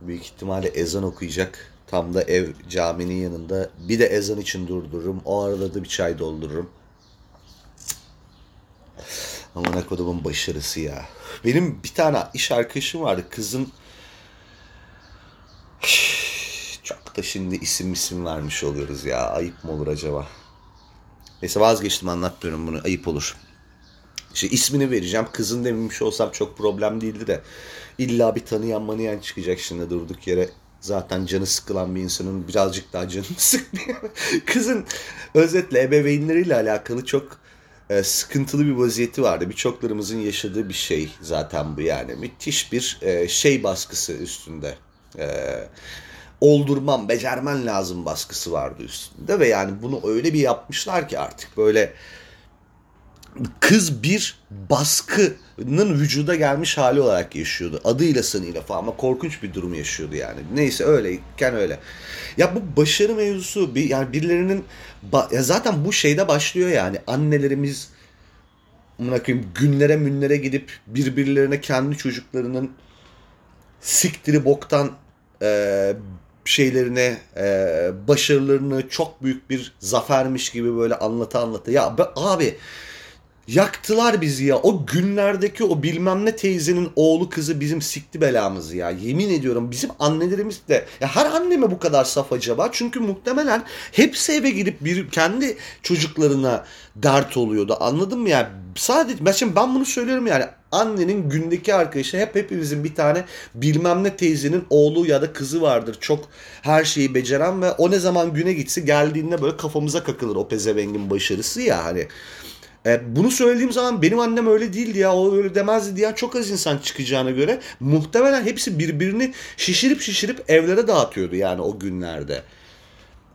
büyük ihtimalle ezan okuyacak. Tam da ev caminin yanında. Bir de ezan için durdururum. O arada da bir çay doldururum. Aman kodumun başarısı ya. Benim bir tane iş arkadaşım vardı. Kızın çok da şimdi isim isim vermiş oluyoruz ya. Ayıp mı olur acaba? Neyse vazgeçtim anlatmıyorum bunu. Ayıp olur. İşte ismini vereceğim. Kızın dememiş olsam çok problem değildi de. illa bir tanıyan manıyan çıkacak şimdi durduk yere. Zaten canı sıkılan bir insanın birazcık daha canını sıkmıyor. Kızın özetle ebeveynleriyle alakalı çok e, sıkıntılı bir vaziyeti vardı. Birçoklarımızın yaşadığı bir şey zaten bu yani. Müthiş bir e, şey baskısı üstünde. E, oldurmam, becermen lazım baskısı vardı üstünde ve yani bunu öyle bir yapmışlar ki artık böyle kız bir baskının vücuda gelmiş hali olarak yaşıyordu. Adıyla sanıyla falan ama korkunç bir durum yaşıyordu yani. Neyse öyleyken öyle. Ya bu başarı mevzusu bir yani birilerinin ya zaten bu şeyde başlıyor yani annelerimiz koyayım, günlere münlere gidip birbirlerine kendi çocuklarının siktiri boktan e, şeylerine e, başarılarını çok büyük bir zafermiş gibi böyle anlata anlata ya be, abi Yaktılar bizi ya. O günlerdeki o bilmem ne teyzenin oğlu kızı bizim sikti belamızı ya. Yemin ediyorum bizim annelerimiz de. Ya her anne mi bu kadar saf acaba? Çünkü muhtemelen hepsi eve gidip bir kendi çocuklarına dert oluyordu. Anladın mı ya? Sadece ben ben bunu söylüyorum yani annenin gündeki arkadaşı hep hepimizin bir tane bilmem ne teyzenin oğlu ya da kızı vardır. Çok her şeyi beceren ve o ne zaman güne gitse geldiğinde böyle kafamıza kakılır o pezevengin başarısı ya hani. E, bunu söylediğim zaman benim annem öyle değildi ya o öyle demezdi diye çok az insan çıkacağına göre muhtemelen hepsi birbirini şişirip şişirip evlere dağıtıyordu yani o günlerde.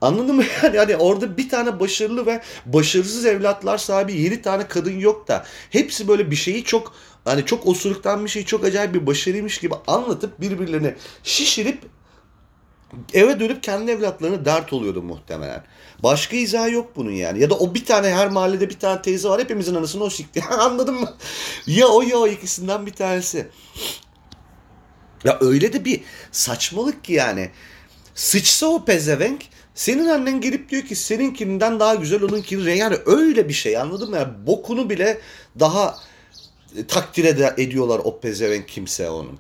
Anladın mı? Yani hani orada bir tane başarılı ve başarısız evlatlar sahibi 7 tane kadın yok da hepsi böyle bir şeyi çok hani çok osuruktan bir şeyi çok acayip bir başarıymış gibi anlatıp birbirlerine şişirip eve dönüp kendi evlatlarına dert oluyordu muhtemelen. Başka izah yok bunun yani. Ya da o bir tane her mahallede bir tane teyze var hepimizin anasını o sikti. Anladın mı? Ya o ya o ikisinden bir tanesi. Ya öyle de bir saçmalık ki yani. Sıçsa o pezevenk senin annen gelip diyor ki seninkinden daha güzel onunkini yani öyle bir şey anladın mı? Yani bokunu bile daha takdir ed- ediyorlar o pezevenk kimse onun.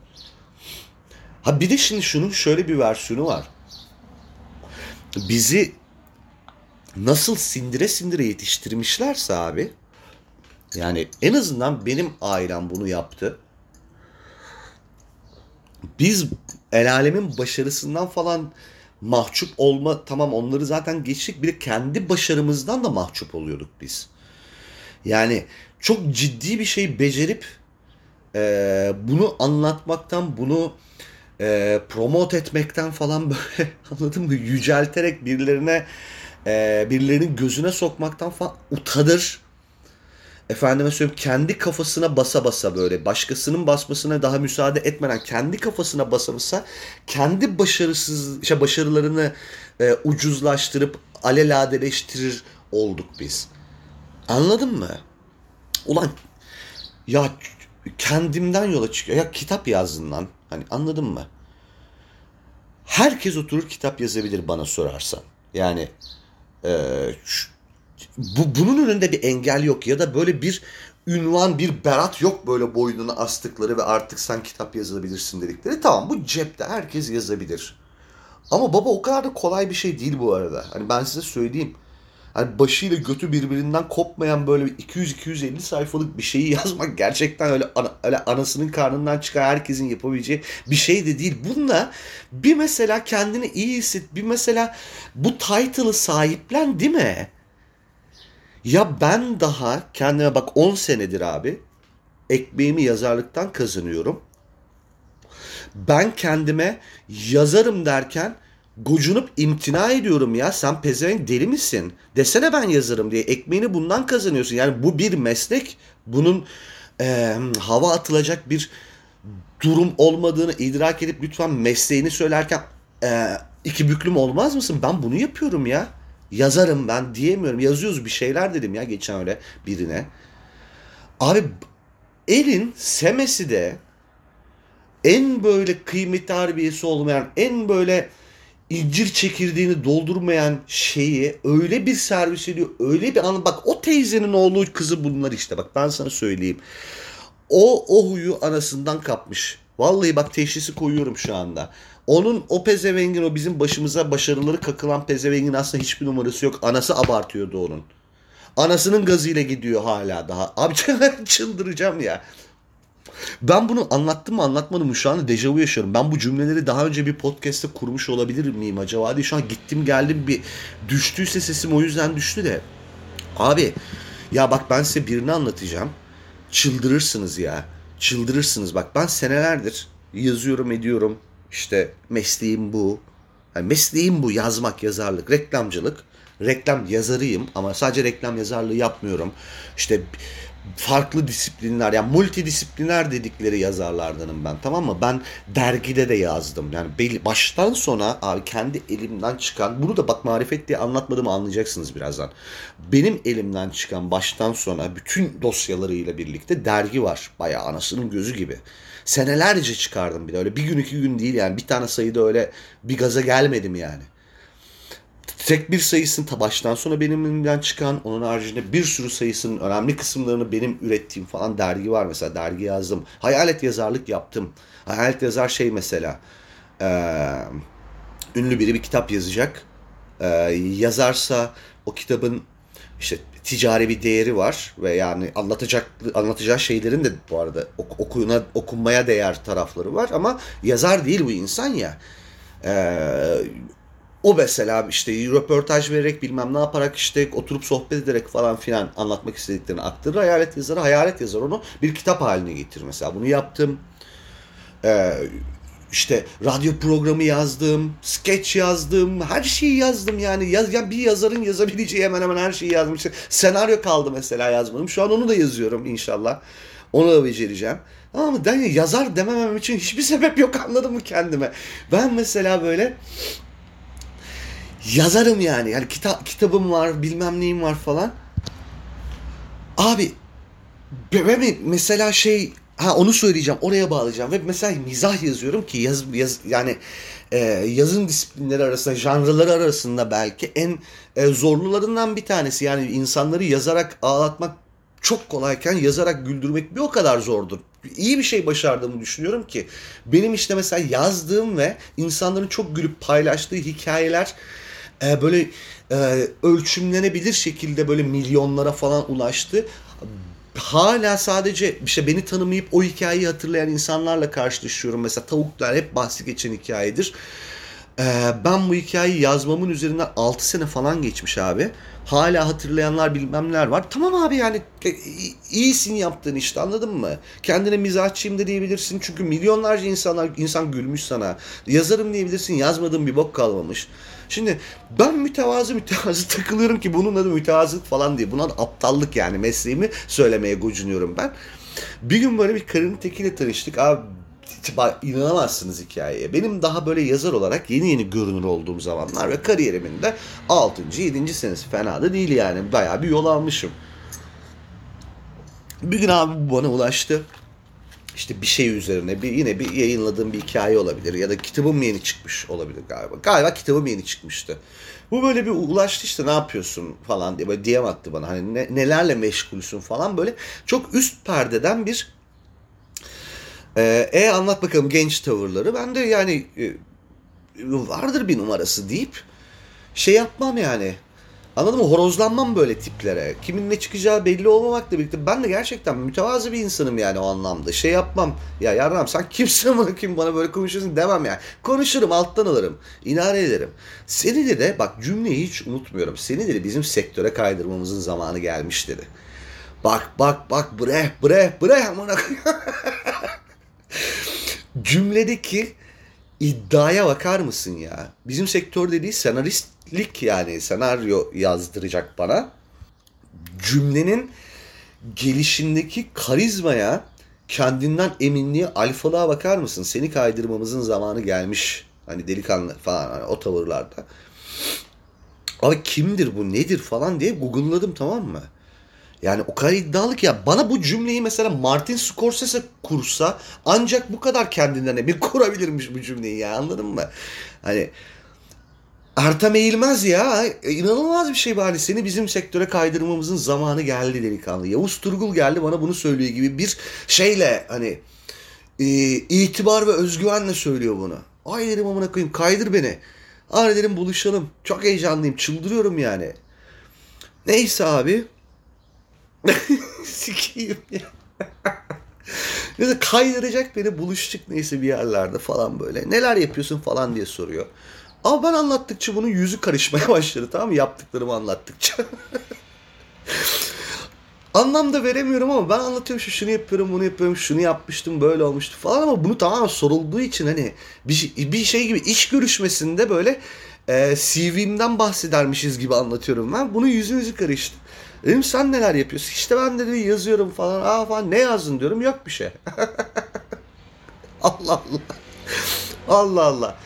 Ha bir de şimdi şunun şöyle bir versiyonu var. Bizi nasıl sindire sindire yetiştirmişlerse abi yani en azından benim ailem bunu yaptı. Biz el alemin başarısından falan mahcup olma tamam onları zaten geçtik bir de kendi başarımızdan da mahcup oluyorduk biz. Yani çok ciddi bir şey becerip e, bunu anlatmaktan bunu e, promote etmekten falan böyle anladın mı yücelterek birilerine e, birilerinin gözüne sokmaktan falan utanır. efendime söyleyeyim kendi kafasına basa basa böyle başkasının basmasına daha müsaade etmeden kendi kafasına basa basa kendi başarısız şey başarılarını e, ucuzlaştırıp alelade olduk biz. Anladın mı? Ulan ya kendimden yola çıkıyor. Ya kitap yazdın lan. Hani anladın mı? Herkes oturur kitap yazabilir bana sorarsan. Yani e, bu, bunun önünde bir engel yok ya da böyle bir ünvan bir berat yok böyle boynuna astıkları ve artık sen kitap yazabilirsin dedikleri. Tamam bu cepte herkes yazabilir. Ama baba o kadar da kolay bir şey değil bu arada. Hani ben size söyleyeyim. Hani başıyla götü birbirinden kopmayan böyle 200-250 sayfalık bir şeyi yazmak gerçekten öyle, ana, öyle anasının karnından çıkan herkesin yapabileceği bir şey de değil. Bununla bir mesela kendini iyi hisset, bir mesela bu title'ı sahiplen değil mi? Ya ben daha kendime bak 10 senedir abi ekmeğimi yazarlıktan kazanıyorum. Ben kendime yazarım derken gocunup imtina ediyorum ya sen pezevenk deli misin? Desene ben yazarım diye ekmeğini bundan kazanıyorsun. Yani bu bir meslek. Bunun e, hava atılacak bir durum olmadığını idrak edip lütfen mesleğini söylerken e, iki büklüm olmaz mısın? Ben bunu yapıyorum ya. Yazarım ben diyemiyorum. Yazıyoruz bir şeyler dedim ya geçen öyle birine. Abi elin semesi de en böyle kıymetli harbiyesi olmayan, en böyle incir çekirdeğini doldurmayan şeyi öyle bir servis ediyor. Öyle bir anı bak o teyzenin oğlu kızı bunlar işte bak ben sana söyleyeyim. O o huyu anasından kapmış. Vallahi bak teşhisi koyuyorum şu anda. Onun o pezevengin o bizim başımıza başarıları kakılan pezevengin aslında hiçbir numarası yok. Anası abartıyordu onun. Anasının gazıyla gidiyor hala daha. Abi çıldıracağım ya. Ben bunu anlattım mı anlatmadım mı şu anda dejavu yaşıyorum. Ben bu cümleleri daha önce bir podcast'te kurmuş olabilir miyim acaba diye şu an gittim geldim bir düştüyse sesim o yüzden düştü de. Abi ya bak ben size birini anlatacağım. Çıldırırsınız ya. Çıldırırsınız bak ben senelerdir yazıyorum ediyorum. İşte mesleğim bu. Yani mesleğim bu yazmak, yazarlık, reklamcılık. Reklam yazarıyım ama sadece reklam yazarlığı yapmıyorum. İşte farklı disiplinler yani multidisipliner dedikleri yazarlardanım ben tamam mı? Ben dergide de yazdım. Yani belli, baştan sona abi kendi elimden çıkan bunu da bak marifet diye anlatmadığımı anlayacaksınız birazdan. Benim elimden çıkan baştan sona bütün dosyalarıyla birlikte dergi var. Bayağı anasının gözü gibi. Senelerce çıkardım bir de öyle bir gün iki gün değil yani bir tane sayıda öyle bir gaza gelmedim yani tek bir sayısını ta baştan sona benim elimden çıkan onun haricinde bir sürü sayısının önemli kısımlarını benim ürettiğim falan dergi var mesela dergi yazdım. Hayalet yazarlık yaptım. Hayalet yazar şey mesela e, ünlü biri bir kitap yazacak. E, yazarsa o kitabın işte ticari bir değeri var ve yani anlatacak anlatacağı şeylerin de bu arada okuyuna okunmaya değer tarafları var ama yazar değil bu insan ya. Ee, o mesela işte röportaj vererek bilmem ne yaparak işte oturup sohbet ederek falan filan anlatmak istediklerini aktarır. Hayalet yazarı hayalet yazar onu bir kitap haline getirir mesela. Bunu yaptım. Ee, işte radyo programı yazdım, sketch yazdım, her şeyi yazdım yani. Yaz, yani bir yazarın yazabileceği hemen hemen her şeyi yazdım. İşte senaryo kaldı mesela yazmadım. Şu an onu da yazıyorum inşallah. Onu da becereceğim. Ama ben yazar dememem için hiçbir sebep yok anladın mı kendime? Ben mesela böyle yazarım yani. Yani kita kitabım var, bilmem neyim var falan. Abi ben mesela şey ha onu söyleyeceğim, oraya bağlayacağım ve mesela mizah yazıyorum ki yaz, yaz yani e, yazın disiplinleri arasında, janrları arasında belki en e, zorlularından bir tanesi. Yani insanları yazarak ağlatmak çok kolayken yazarak güldürmek bir o kadar zordur. İyi bir şey başardığımı düşünüyorum ki benim işte mesela yazdığım ve insanların çok gülüp paylaştığı hikayeler e, böyle e, ölçümlenebilir şekilde böyle milyonlara falan ulaştı. Hala sadece işte beni tanımayıp o hikayeyi hatırlayan insanlarla karşılaşıyorum. Mesela tavuklar hep bahsi geçen hikayedir. Ee, ben bu hikayeyi yazmamın üzerinden 6 sene falan geçmiş abi. Hala hatırlayanlar bilmemler var. Tamam abi yani e, iyisin yaptığın işte anladın mı? Kendine mizahçıyım da diyebilirsin. Çünkü milyonlarca insanlar insan gülmüş sana. Yazarım diyebilirsin. Yazmadığım bir bok kalmamış. Şimdi ben mütevazı mütevazı takılıyorum ki bunun adı mütevazılık falan değil. Buna aptallık yani mesleğimi söylemeye gocunuyorum ben. Bir gün böyle bir karının tekiyle tanıştık. Abi inanamazsınız hikayeye. Benim daha böyle yazar olarak yeni yeni görünür olduğum zamanlar ve kariyerimin de 6. 7. senesi fena da değil yani. Bayağı bir yol almışım. Bir gün abi bana ulaştı. İşte bir şey üzerine bir yine bir yayınladığım bir hikaye olabilir ya da kitabım yeni çıkmış olabilir galiba. Galiba kitabım yeni çıkmıştı. Bu böyle bir ulaştı işte ne yapıyorsun falan diye böyle DM attı bana. Hani ne, nelerle meşgulsün falan böyle çok üst perdeden bir ee, e anlat bakalım genç tavırları. Ben de yani e, vardır bir numarası deyip şey yapmam yani. Anladın mı? Horozlanmam böyle tiplere. Kimin ne çıkacağı belli olmamakla birlikte ben de gerçekten mütevazı bir insanım yani o anlamda. Şey yapmam. Ya yarram sen kimsin bana kim bana böyle konuşuyorsun demem yani. Konuşurum alttan alırım. İnare ederim. Seni de bak cümleyi hiç unutmuyorum. Seni de bizim sektöre kaydırmamızın zamanı gelmiş dedi. Bak bak bak bre bre bre amına cümledeki iddiaya bakar mısın ya? Bizim sektör dediği senaristlik yani senaryo yazdıracak bana. Cümlenin gelişindeki karizmaya, kendinden eminliğe, alfalığa bakar mısın? Seni kaydırmamızın zamanı gelmiş. Hani delikanlı falan hani o tavırlarda. Abi kimdir bu nedir falan diye google'ladım tamam mı? Yani o kadar iddialı ki ya bana bu cümleyi mesela Martin Scorsese kursa ancak bu kadar kendinden emin kurabilirmiş bu cümleyi ya anladın mı? Hani Ertem Eğilmez ya. E, inanılmaz bir şey bari. Seni bizim sektöre kaydırmamızın zamanı geldi delikanlı. Yavuz Turgul geldi bana bunu söylüyor gibi bir şeyle hani e, itibar ve özgüvenle söylüyor bunu. Ay dedim amına koyayım kaydır beni. Ay dedim buluşalım. Çok heyecanlıyım. Çıldırıyorum yani. Neyse abi. Sikiyim ya. Neyse kaydıracak beni buluştuk neyse bir yerlerde falan böyle. Neler yapıyorsun falan diye soruyor. Ama ben anlattıkça bunun yüzü karışmaya başladı tamam mı? Yaptıklarımı anlattıkça. Anlam da veremiyorum ama ben anlatıyorum şu şunu yapıyorum bunu yapıyorum şunu yapmıştım böyle olmuştu falan ama bunu tamamen sorulduğu için hani bir, şey, bir şey gibi iş görüşmesinde böyle e, CV'mden bahsedermişiz gibi anlatıyorum ben. Bunun yüzü yüzü karıştı. Dedim sen neler yapıyorsun? İşte ben dedi yazıyorum falan. Aa falan ne yazdın diyorum. Yok bir şey. Allah Allah. Allah Allah.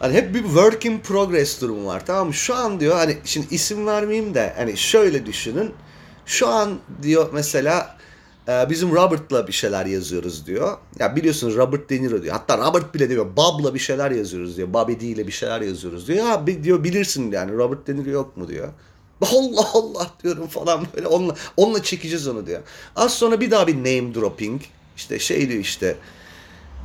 Hani hep bir work in progress durumu var tamam mı? Şu an diyor hani şimdi isim vermeyeyim de hani şöyle düşünün. Şu an diyor mesela e, bizim Robert'la bir şeyler yazıyoruz diyor. Ya biliyorsunuz Robert De Niro diyor. Hatta Robert bile diyor. Bob'la bir şeyler yazıyoruz diyor. Bobby D ile bir şeyler yazıyoruz diyor. Ya diyor bilirsin yani Robert De Niro yok mu diyor. Allah Allah diyorum falan böyle onunla, onunla çekeceğiz onu diyor. Az sonra bir daha bir name dropping. İşte şey diyor işte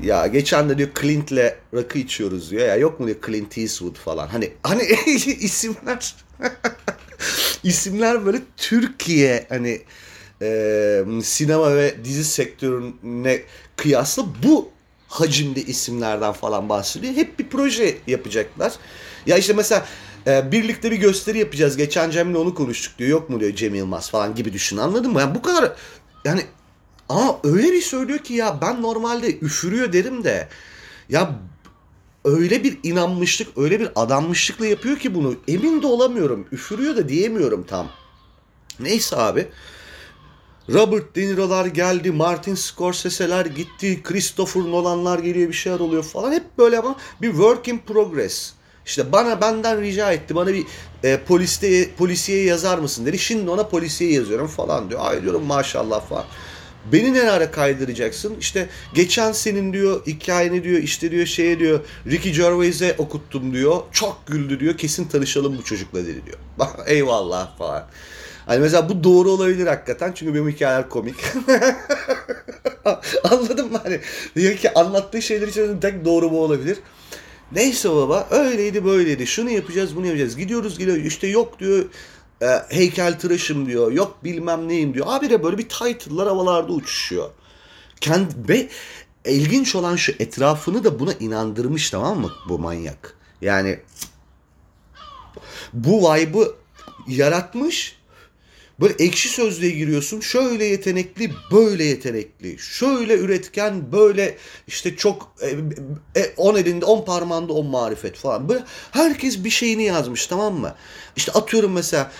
ya geçen de diyor Clint'le rakı içiyoruz diyor. Ya yok mu diyor Clint Eastwood falan. Hani hani isimler isimler böyle Türkiye hani e, sinema ve dizi sektörüne kıyasla bu hacimde isimlerden falan bahsediyor. Hep bir proje yapacaklar. Ya işte mesela e, birlikte bir gösteri yapacağız. Geçen Cem'le onu konuştuk diyor. Yok mu diyor Cem Yılmaz falan gibi düşün anladın mı? Yani bu kadar yani ama öyle bir söylüyor ki ya ben normalde üfürüyor derim de ya öyle bir inanmışlık, öyle bir adanmışlıkla yapıyor ki bunu. Emin de olamıyorum. Üfürüyor da diyemiyorum tam. Neyse abi. Robert De Niro'lar geldi, Martin Scorsese'ler gitti, Christopher Nolan'lar geliyor bir şeyler oluyor falan. Hep böyle ama bir work in progress. İşte bana benden rica etti. Bana bir e, poliste polisiye yazar mısın dedi. Şimdi ona polisiye yazıyorum falan diyor. Ay diyorum maşallah falan. Beni ne ara kaydıracaksın? İşte geçen senin diyor hikayeni diyor işte diyor şeye diyor Ricky Gervais'e okuttum diyor. Çok güldü diyor. Kesin tanışalım bu çocukla dedi diyor. Eyvallah falan. Hani mesela bu doğru olabilir hakikaten çünkü benim hikayeler komik. Anladın mı? Hani diyor ki anlattığı şeyler için tek doğru bu olabilir. Neyse baba öyleydi böyleydi. Şunu yapacağız bunu yapacağız. Gidiyoruz geliyor işte yok diyor e, heykel tıraşım diyor. Yok bilmem neyim diyor. Abi de böyle bir title'lar havalarda uçuşuyor. Kendi, ve ilginç olan şu etrafını da buna inandırmış tamam mı bu manyak. Yani bu vibe'ı yaratmış. Böyle ekşi sözlüğe giriyorsun. Şöyle yetenekli, böyle yetenekli. Şöyle üretken, böyle işte çok e, e, on elinde, on parmağında on marifet falan. Böyle herkes bir şeyini yazmış tamam mı? İşte atıyorum mesela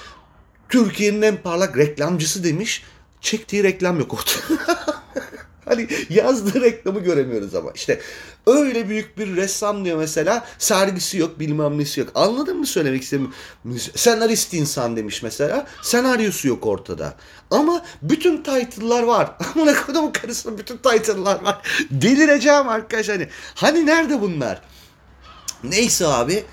Türkiye'nin en parlak reklamcısı demiş. Çektiği reklam yok ortada. hani yazdığı reklamı göremiyoruz ama. işte öyle büyük bir ressam diyor mesela sergisi yok bilmem nesi yok. Anladın mı söylemek istediğimi? Senarist insan demiş mesela. Senaryosu yok ortada. Ama bütün title'lar var. Amına kodumun karısının bütün title'lar var. Delireceğim arkadaş hani. Hani nerede bunlar? Neyse abi.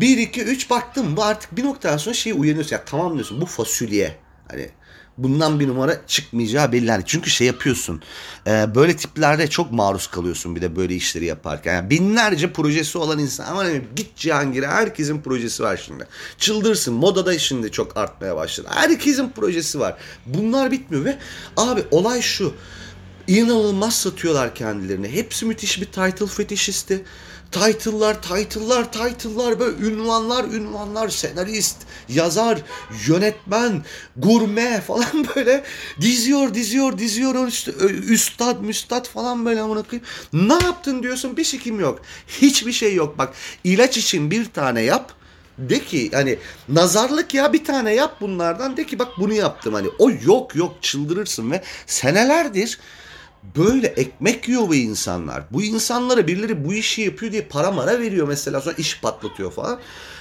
1, 2, 3 baktım bu artık bir noktadan sonra şey uyanıyorsun. Ya tamam diyorsun bu fasulye. Hani bundan bir numara çıkmayacağı belli. Yani çünkü şey yapıyorsun. E, böyle tiplerde çok maruz kalıyorsun bir de böyle işleri yaparken. Yani binlerce projesi olan insan. Ama hani git Cihangir'e herkesin projesi var şimdi. Çıldırsın. Modada şimdi çok artmaya başladı. Herkesin projesi var. Bunlar bitmiyor ve abi olay şu. İnanılmaz satıyorlar kendilerini. Hepsi müthiş bir title fetişisti title'lar, title'lar, title'lar böyle ünvanlar, ünvanlar, senarist, yazar, yönetmen, gurme falan böyle diziyor, diziyor, diziyor işte üstad, müstad falan böyle amına. Ne yaptın diyorsun bir sikim yok. Hiçbir şey yok bak. ilaç için bir tane yap. De ki hani nazarlık ya bir tane yap bunlardan de ki bak bunu yaptım hani o yok yok çıldırırsın ve senelerdir böyle ekmek yiyor bu insanlar. Bu insanlara birileri bu işi yapıyor diye para mara veriyor mesela sonra iş patlatıyor falan.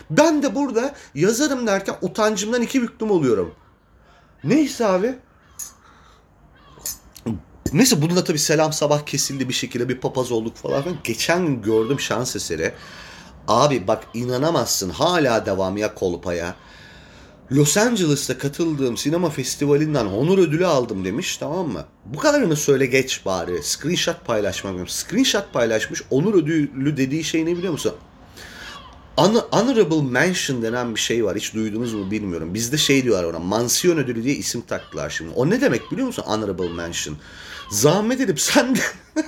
Ben de burada yazarım derken utancımdan iki büklüm oluyorum. Neyse abi. Neyse bununla tabii selam sabah kesildi bir şekilde bir papaz olduk falan. Geçen gün gördüm şans eseri. Abi bak inanamazsın hala devam ya kolpaya. Los Angeles'ta katıldığım sinema festivalinden onur ödülü aldım demiş tamam mı? Bu kadarını söyle geç bari. Screenshot paylaşmam. Screenshot paylaşmış onur ödülü dediği şey ne biliyor musun? Honorable Mention denen bir şey var. Hiç duydunuz mu bilmiyorum. Bizde şey diyorlar ona. Mansiyon ödülü diye isim taktılar şimdi. O ne demek biliyor musun? Honorable Mention. Zahmet edip sen de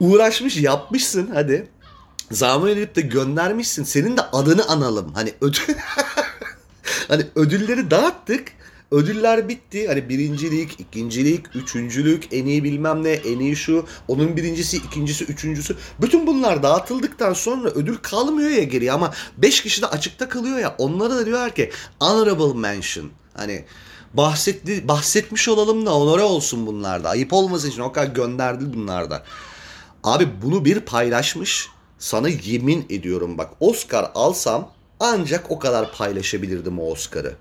uğraşmış yapmışsın hadi. Zahmet edip de göndermişsin. Senin de adını analım. Hani ödül hani ödülleri dağıttık. Ödüller bitti. Hani birincilik, ikincilik, üçüncülük, en iyi bilmem ne, en iyi şu, onun birincisi, ikincisi, üçüncüsü. Bütün bunlar dağıtıldıktan sonra ödül kalmıyor ya geriye ama beş kişi de açıkta kalıyor ya. Onlara da diyorlar ki honorable mention. Hani bahsetti, bahsetmiş olalım da onore olsun bunlarda. Ayıp olmasın için o kadar gönderdi bunlarda. Abi bunu bir paylaşmış. Sana yemin ediyorum bak Oscar alsam ancak o kadar paylaşabilirdim o Oscar'ı.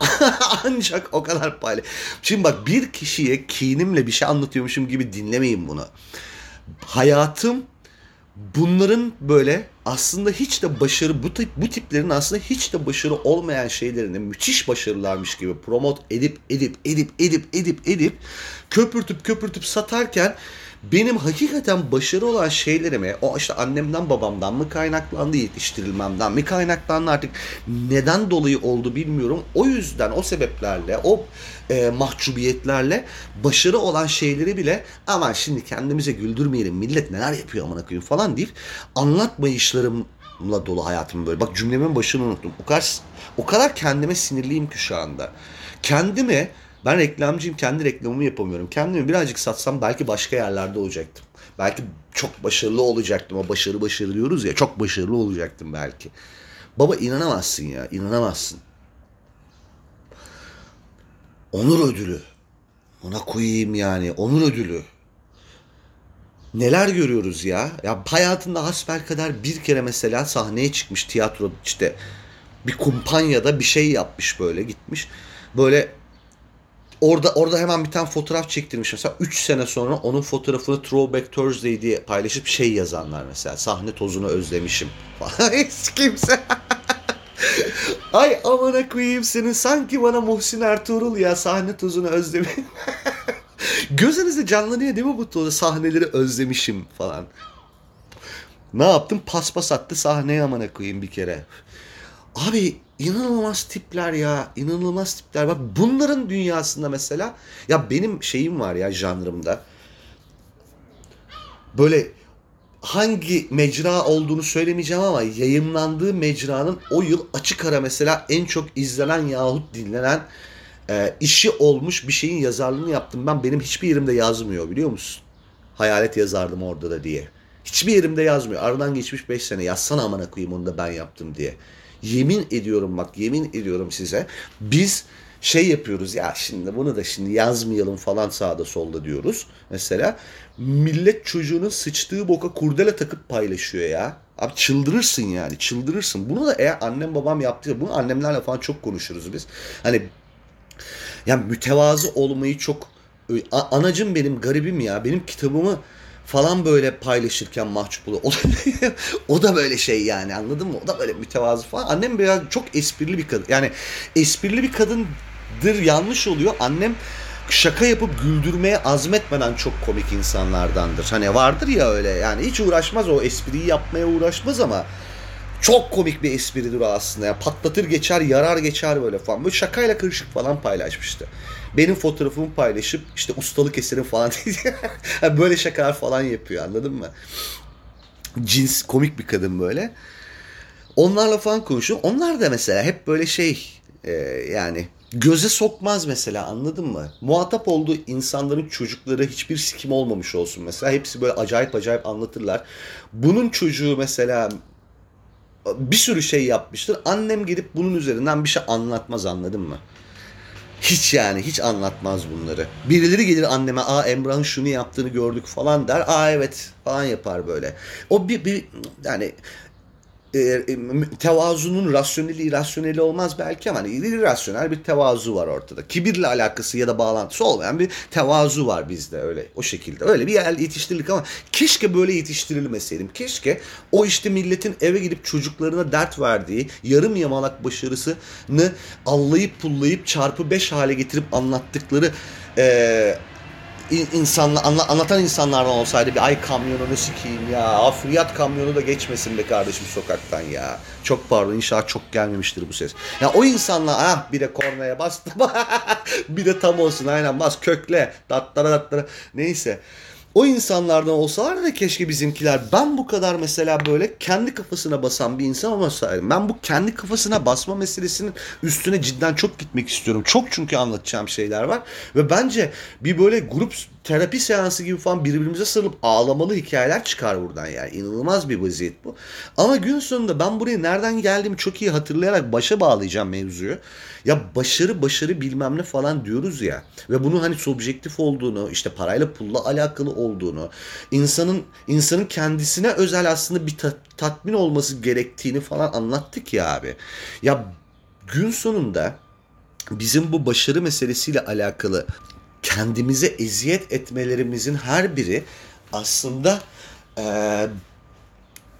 Ancak o kadar paylaş. Şimdi bak bir kişiye kinimle bir şey anlatıyormuşum gibi dinlemeyin bunu. Hayatım bunların böyle aslında hiç de başarı bu tip bu tiplerin aslında hiç de başarı olmayan şeylerini müthiş başarılarmış gibi promote edip edip edip edip edip edip köpürtüp köpürtüp satarken benim hakikaten başarı olan şeylerime o işte annemden babamdan mı kaynaklandı yetiştirilmemden mi kaynaklandı artık neden dolayı oldu bilmiyorum. O yüzden o sebeplerle o e, mahcubiyetlerle başarı olan şeyleri bile aman şimdi kendimize güldürmeyelim millet neler yapıyor amına koyayım falan deyip anlatmayışlarımla dolu hayatım böyle. Bak cümlemin başını unuttum. O kadar o kadar kendime sinirliyim ki şu anda. Kendime ben reklamcıyım kendi reklamımı yapamıyorum. Kendimi birazcık satsam belki başka yerlerde olacaktım. Belki çok başarılı olacaktım. O başarı başarı diyoruz ya çok başarılı olacaktım belki. Baba inanamazsın ya inanamazsın. Onur ödülü. Ona koyayım yani onur ödülü. Neler görüyoruz ya? Ya hayatında hasbel kadar bir kere mesela sahneye çıkmış tiyatro işte bir kumpanyada bir şey yapmış böyle gitmiş. Böyle Orada orada hemen bir tane fotoğraf çektirmiş mesela 3 sene sonra onun fotoğrafını Throwback Thursday diye paylaşıp şey yazanlar mesela sahne tozunu özlemişim falan kimse Ay amına koyayım senin sanki bana Muhsin Ertuğrul ya sahne tozunu özlemişim. Gözünüzde canlanıyor değil mi bu tozu sahneleri özlemişim falan. Ne yaptım? Paspas attı sahneye amına koyayım bir kere. Abi inanılmaz tipler ya. inanılmaz tipler. Bak bunların dünyasında mesela ya benim şeyim var ya janrımda. Böyle hangi mecra olduğunu söylemeyeceğim ama yayınlandığı mecranın o yıl açık ara mesela en çok izlenen yahut dinlenen e, işi olmuş bir şeyin yazarlığını yaptım. Ben benim hiçbir yerimde yazmıyor biliyor musun? Hayalet yazardım orada da diye. Hiçbir yerimde yazmıyor. Aradan geçmiş 5 sene yazsana amına koyayım onu da ben yaptım diye. Yemin ediyorum bak yemin ediyorum size. Biz şey yapıyoruz ya şimdi bunu da şimdi yazmayalım falan sağda solda diyoruz. Mesela millet çocuğunun sıçtığı boka kurdele takıp paylaşıyor ya. Abi çıldırırsın yani çıldırırsın. Bunu da eğer annem babam yaptıysa bunu annemlerle falan çok konuşuruz biz. Hani yani mütevazı olmayı çok anacım benim garibim ya benim kitabımı falan böyle paylaşırken mahcup oluyor. O da, böyle şey yani anladın mı? O da böyle mütevazı falan. Annem biraz çok esprili bir kadın. Yani esprili bir kadındır yanlış oluyor. Annem şaka yapıp güldürmeye azmetmeden çok komik insanlardandır. Hani vardır ya öyle yani hiç uğraşmaz o espriyi yapmaya uğraşmaz ama çok komik bir espridir o aslında. Ya. Patlatır geçer, yarar geçer böyle falan. Böyle şakayla karışık falan paylaşmıştı. Benim fotoğrafımı paylaşıp işte ustalık eserim falan böyle şakalar falan yapıyor anladın mı? Cins komik bir kadın böyle. Onlarla falan konuşuyor. Onlar da mesela hep böyle şey e, yani göze sokmaz mesela anladın mı? Muhatap olduğu insanların çocukları hiçbir sikim olmamış olsun mesela. Hepsi böyle acayip acayip anlatırlar. Bunun çocuğu mesela bir sürü şey yapmıştır. Annem gidip bunun üzerinden bir şey anlatmaz anladın mı? Hiç yani hiç anlatmaz bunları. Birileri gelir anneme aa Emrah'ın şunu yaptığını gördük falan der. Aa evet falan yapar böyle. O bir, bir yani e, e tevazunun rasyoneli irasyoneli olmaz belki ama hani irrasyonel bir tevazu var ortada. Kibirle alakası ya da bağlantısı olmayan bir tevazu var bizde öyle o şekilde. Öyle bir yer yetiştirildik ama keşke böyle yetiştirilmeseydim. Keşke o işte milletin eve gidip çocuklarına dert verdiği yarım yamalak başarısını allayıp pullayıp çarpı beş hale getirip anlattıkları e, insanla anla, anlatan insanlardan olsaydı bir ay kamyonunu sikeyim ya. Afriyat kamyonu da geçmesin be kardeşim sokaktan ya. Çok pardon inşallah çok gelmemiştir bu ses. Ya o insanla ah bir de kornaya bastım. bir de tam olsun aynen bas kökle. Datlara datlara. Neyse. O insanlardan olsalar da keşke bizimkiler ben bu kadar mesela böyle kendi kafasına basan bir insan olmasaydım. Ben bu kendi kafasına basma meselesinin üstüne cidden çok gitmek istiyorum. Çok çünkü anlatacağım şeyler var. Ve bence bir böyle grup terapi seansı gibi falan birbirimize sarılıp ağlamalı hikayeler çıkar buradan yani. İnanılmaz bir vaziyet bu. Ama gün sonunda ben buraya nereden geldiğimi çok iyi hatırlayarak başa bağlayacağım mevzuyu. Ya başarı başarı bilmem ne falan diyoruz ya. Ve bunun hani subjektif olduğunu, işte parayla pulla alakalı olduğunu, insanın insanın kendisine özel aslında bir ta- tatmin olması gerektiğini falan anlattık ya abi. Ya gün sonunda bizim bu başarı meselesiyle alakalı kendimize eziyet etmelerimizin her biri aslında e,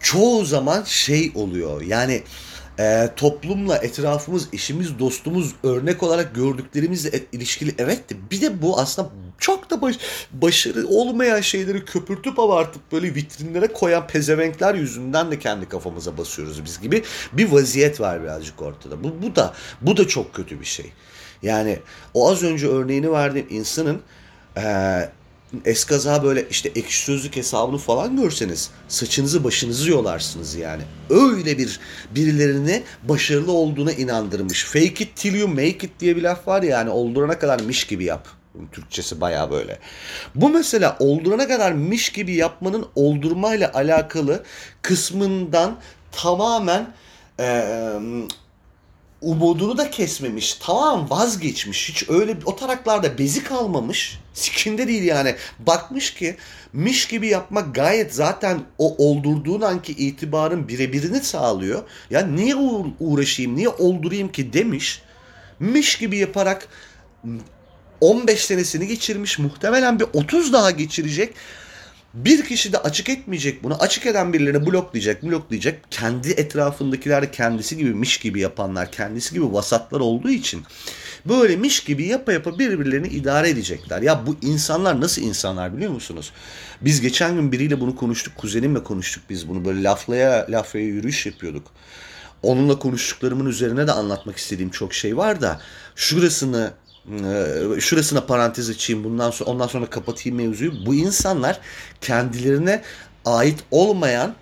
çoğu zaman şey oluyor. Yani e, toplumla etrafımız, eşimiz, dostumuz örnek olarak gördüklerimizle ilişkili evet de bir de bu aslında çok da baş, başarı olmayan şeyleri köpürtüp abartıp böyle vitrinlere koyan pezevenkler yüzünden de kendi kafamıza basıyoruz biz gibi bir vaziyet var birazcık ortada. Bu, bu da bu da çok kötü bir şey. Yani o az önce örneğini verdiğim insanın e, eskaza böyle işte ekşi sözlük hesabını falan görseniz saçınızı başınızı yolarsınız yani. Öyle bir birilerini başarılı olduğuna inandırmış. Fake it till you make it diye bir laf var ya yani oldurana kadar miş gibi yap. Türkçesi baya böyle. Bu mesela oldurana kadar miş gibi yapmanın oldurmayla alakalı kısmından tamamen e, umudunu da kesmemiş. Tamam vazgeçmiş. Hiç öyle o taraklarda bezi kalmamış. Sikinde değil yani. Bakmış ki miş gibi yapmak gayet zaten o oldurduğun anki itibarın birebirini sağlıyor. Ya niye uğraşayım, niye oldurayım ki demiş. Miş gibi yaparak 15 senesini geçirmiş. Muhtemelen bir 30 daha geçirecek bir kişi de açık etmeyecek bunu. Açık eden birilerini bloklayacak, bloklayacak. Kendi etrafındakiler kendisi gibi miş gibi yapanlar, kendisi gibi vasatlar olduğu için böyle miş gibi yapa yapa birbirlerini idare edecekler. Ya bu insanlar nasıl insanlar biliyor musunuz? Biz geçen gün biriyle bunu konuştuk. Kuzenimle konuştuk biz bunu. Böyle laflaya laflaya yürüyüş yapıyorduk. Onunla konuştuklarımın üzerine de anlatmak istediğim çok şey var da şurasını şurasına parantez açayım bundan sonra ondan sonra kapatayım mevzuyu. Bu insanlar kendilerine ait olmayan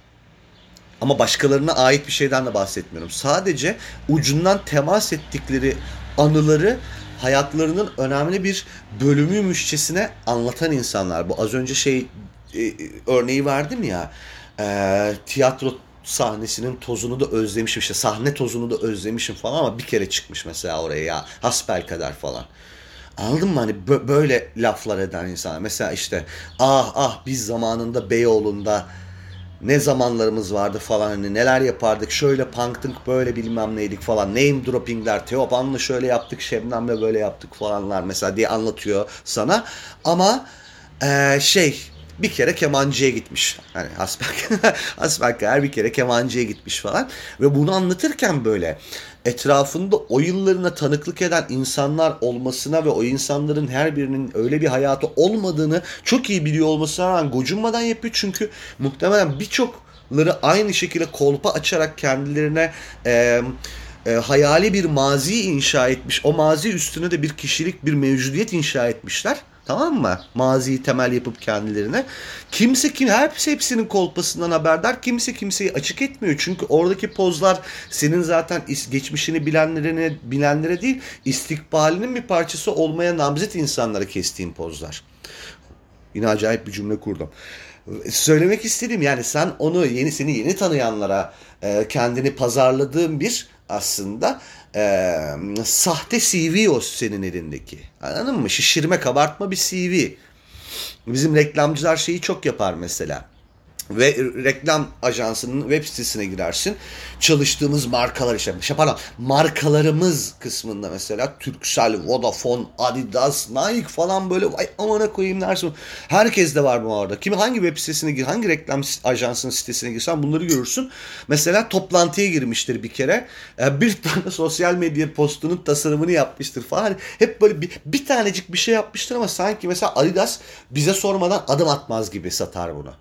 ama başkalarına ait bir şeyden de bahsetmiyorum. Sadece ucundan temas ettikleri anıları hayatlarının önemli bir bölümüymüşçesine anlatan insanlar. Bu az önce şey e, örneği verdim ya. E, tiyatro sahnesinin tozunu da özlemişim işte. Sahne tozunu da özlemişim falan ama bir kere çıkmış mesela oraya ya. Hasbel kadar falan. Anladın mı? Hani böyle laflar eden insanlar. Mesela işte ah ah biz zamanında Beyoğlu'nda ne zamanlarımız vardı falan. Hani neler yapardık? Şöyle punktık böyle bilmem neydik falan. Name droppingler Teopan'la şöyle yaptık Şebnem'le böyle yaptık falanlar mesela diye anlatıyor sana. Ama ee, şey bir kere kemancıya gitmiş. Hani hasbelkader bir kere kemancıya gitmiş falan. Ve bunu anlatırken böyle etrafında o yıllarına tanıklık eden insanlar olmasına ve o insanların her birinin öyle bir hayatı olmadığını çok iyi biliyor olmasına rağmen gocunmadan yapıyor. Çünkü muhtemelen birçokları aynı şekilde kolpa açarak kendilerine... E, e, hayali bir mazi inşa etmiş. O mazi üstüne de bir kişilik, bir mevcudiyet inşa etmişler. Tamam mı? Maziyi temel yapıp kendilerine. Kimse kim hepsi hepsinin kolpasından haberdar. Kimse kimseyi açık etmiyor. Çünkü oradaki pozlar senin zaten geçmişini bilenlerine bilenlere değil, istikbalinin bir parçası olmaya namzet insanlara kestiğin pozlar. Yine acayip bir cümle kurdum. Söylemek istediğim yani sen onu yeni seni yeni tanıyanlara e, kendini pazarladığın bir aslında e, sahte CV o senin elindeki. Anladın mı? Şişirme, kabartma bir CV. Bizim reklamcılar şeyi çok yapar mesela ve reklam ajansının web sitesine girersin. Çalıştığımız markalar işte. Şey pardon, markalarımız kısmında mesela Turkcell, Vodafone, Adidas, Nike falan böyle vay amana koyayım dersin. Herkes de var bu arada. Kimi hangi web sitesine gir, hangi reklam ajansının sitesine girsen bunları görürsün. Mesela toplantıya girmiştir bir kere. E, bir tane sosyal medya postunun tasarımını yapmıştır falan. Hep böyle bir, bir tanecik bir şey yapmıştır ama sanki mesela Adidas bize sormadan adım atmaz gibi satar bunu.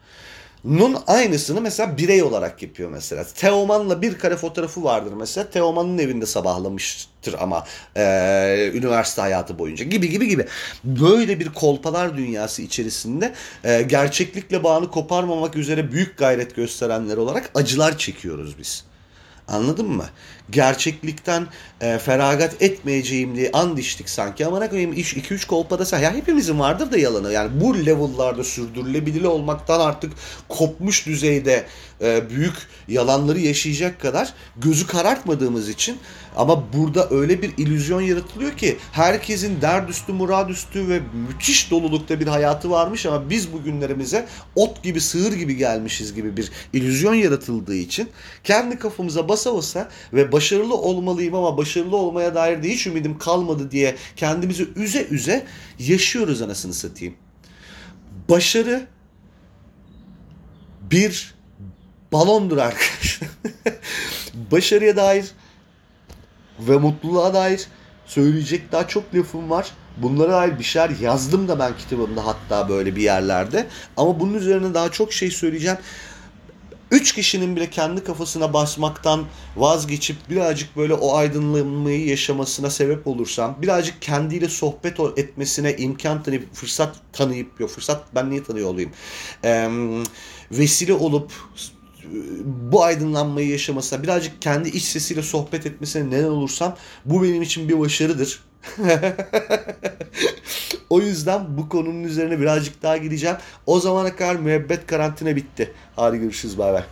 Nun aynısını mesela birey olarak yapıyor mesela. Teoman'la bir kare fotoğrafı vardır mesela. Teoman'ın evinde sabahlamıştır ama e, üniversite hayatı boyunca gibi gibi gibi. Böyle bir kolpalar dünyası içerisinde e, gerçeklikle bağını koparmamak üzere büyük gayret gösterenler olarak acılar çekiyoruz biz. Anladın mı? Gerçeklikten e, feragat etmeyeceğim diye and içtik sanki. Ama ne koyayım 2-3 kolpada. Ya hepimizin vardır da yalanı. Yani bu level'larda sürdürülebilir olmaktan artık kopmuş düzeyde e, büyük yalanları yaşayacak kadar gözü karartmadığımız için ama burada öyle bir illüzyon yaratılıyor ki herkesin derdüstü, muradüstü ve müthiş dolulukta bir hayatı varmış ama biz bugünlerimize ot gibi, sığır gibi gelmişiz gibi bir illüzyon yaratıldığı için kendi kafamıza basa basa ve başarılı olmalıyım ama başarılı olmaya dair de hiç ümidim kalmadı diye kendimizi üze üze yaşıyoruz anasını satayım. Başarı bir balondur arkadaşlar. Başarıya dair ve mutluluğa dair söyleyecek daha çok lafım var. Bunlara dair bir şeyler yazdım da ben kitabımda hatta böyle bir yerlerde. Ama bunun üzerine daha çok şey söyleyeceğim. Üç kişinin bile kendi kafasına basmaktan vazgeçip birazcık böyle o aydınlanmayı yaşamasına sebep olursam, birazcık kendiyle sohbet etmesine imkan tanıyıp, fırsat tanıyıp, yok fırsat ben niye tanıyor olayım, ee, vesile olup bu aydınlanmayı yaşamasına, birazcık kendi iç sesiyle sohbet etmesine neden olursam bu benim için bir başarıdır. o yüzden bu konunun üzerine birazcık daha gideceğim. O zamana kadar müebbet karantina bitti. Hadi görüşürüz bay bay.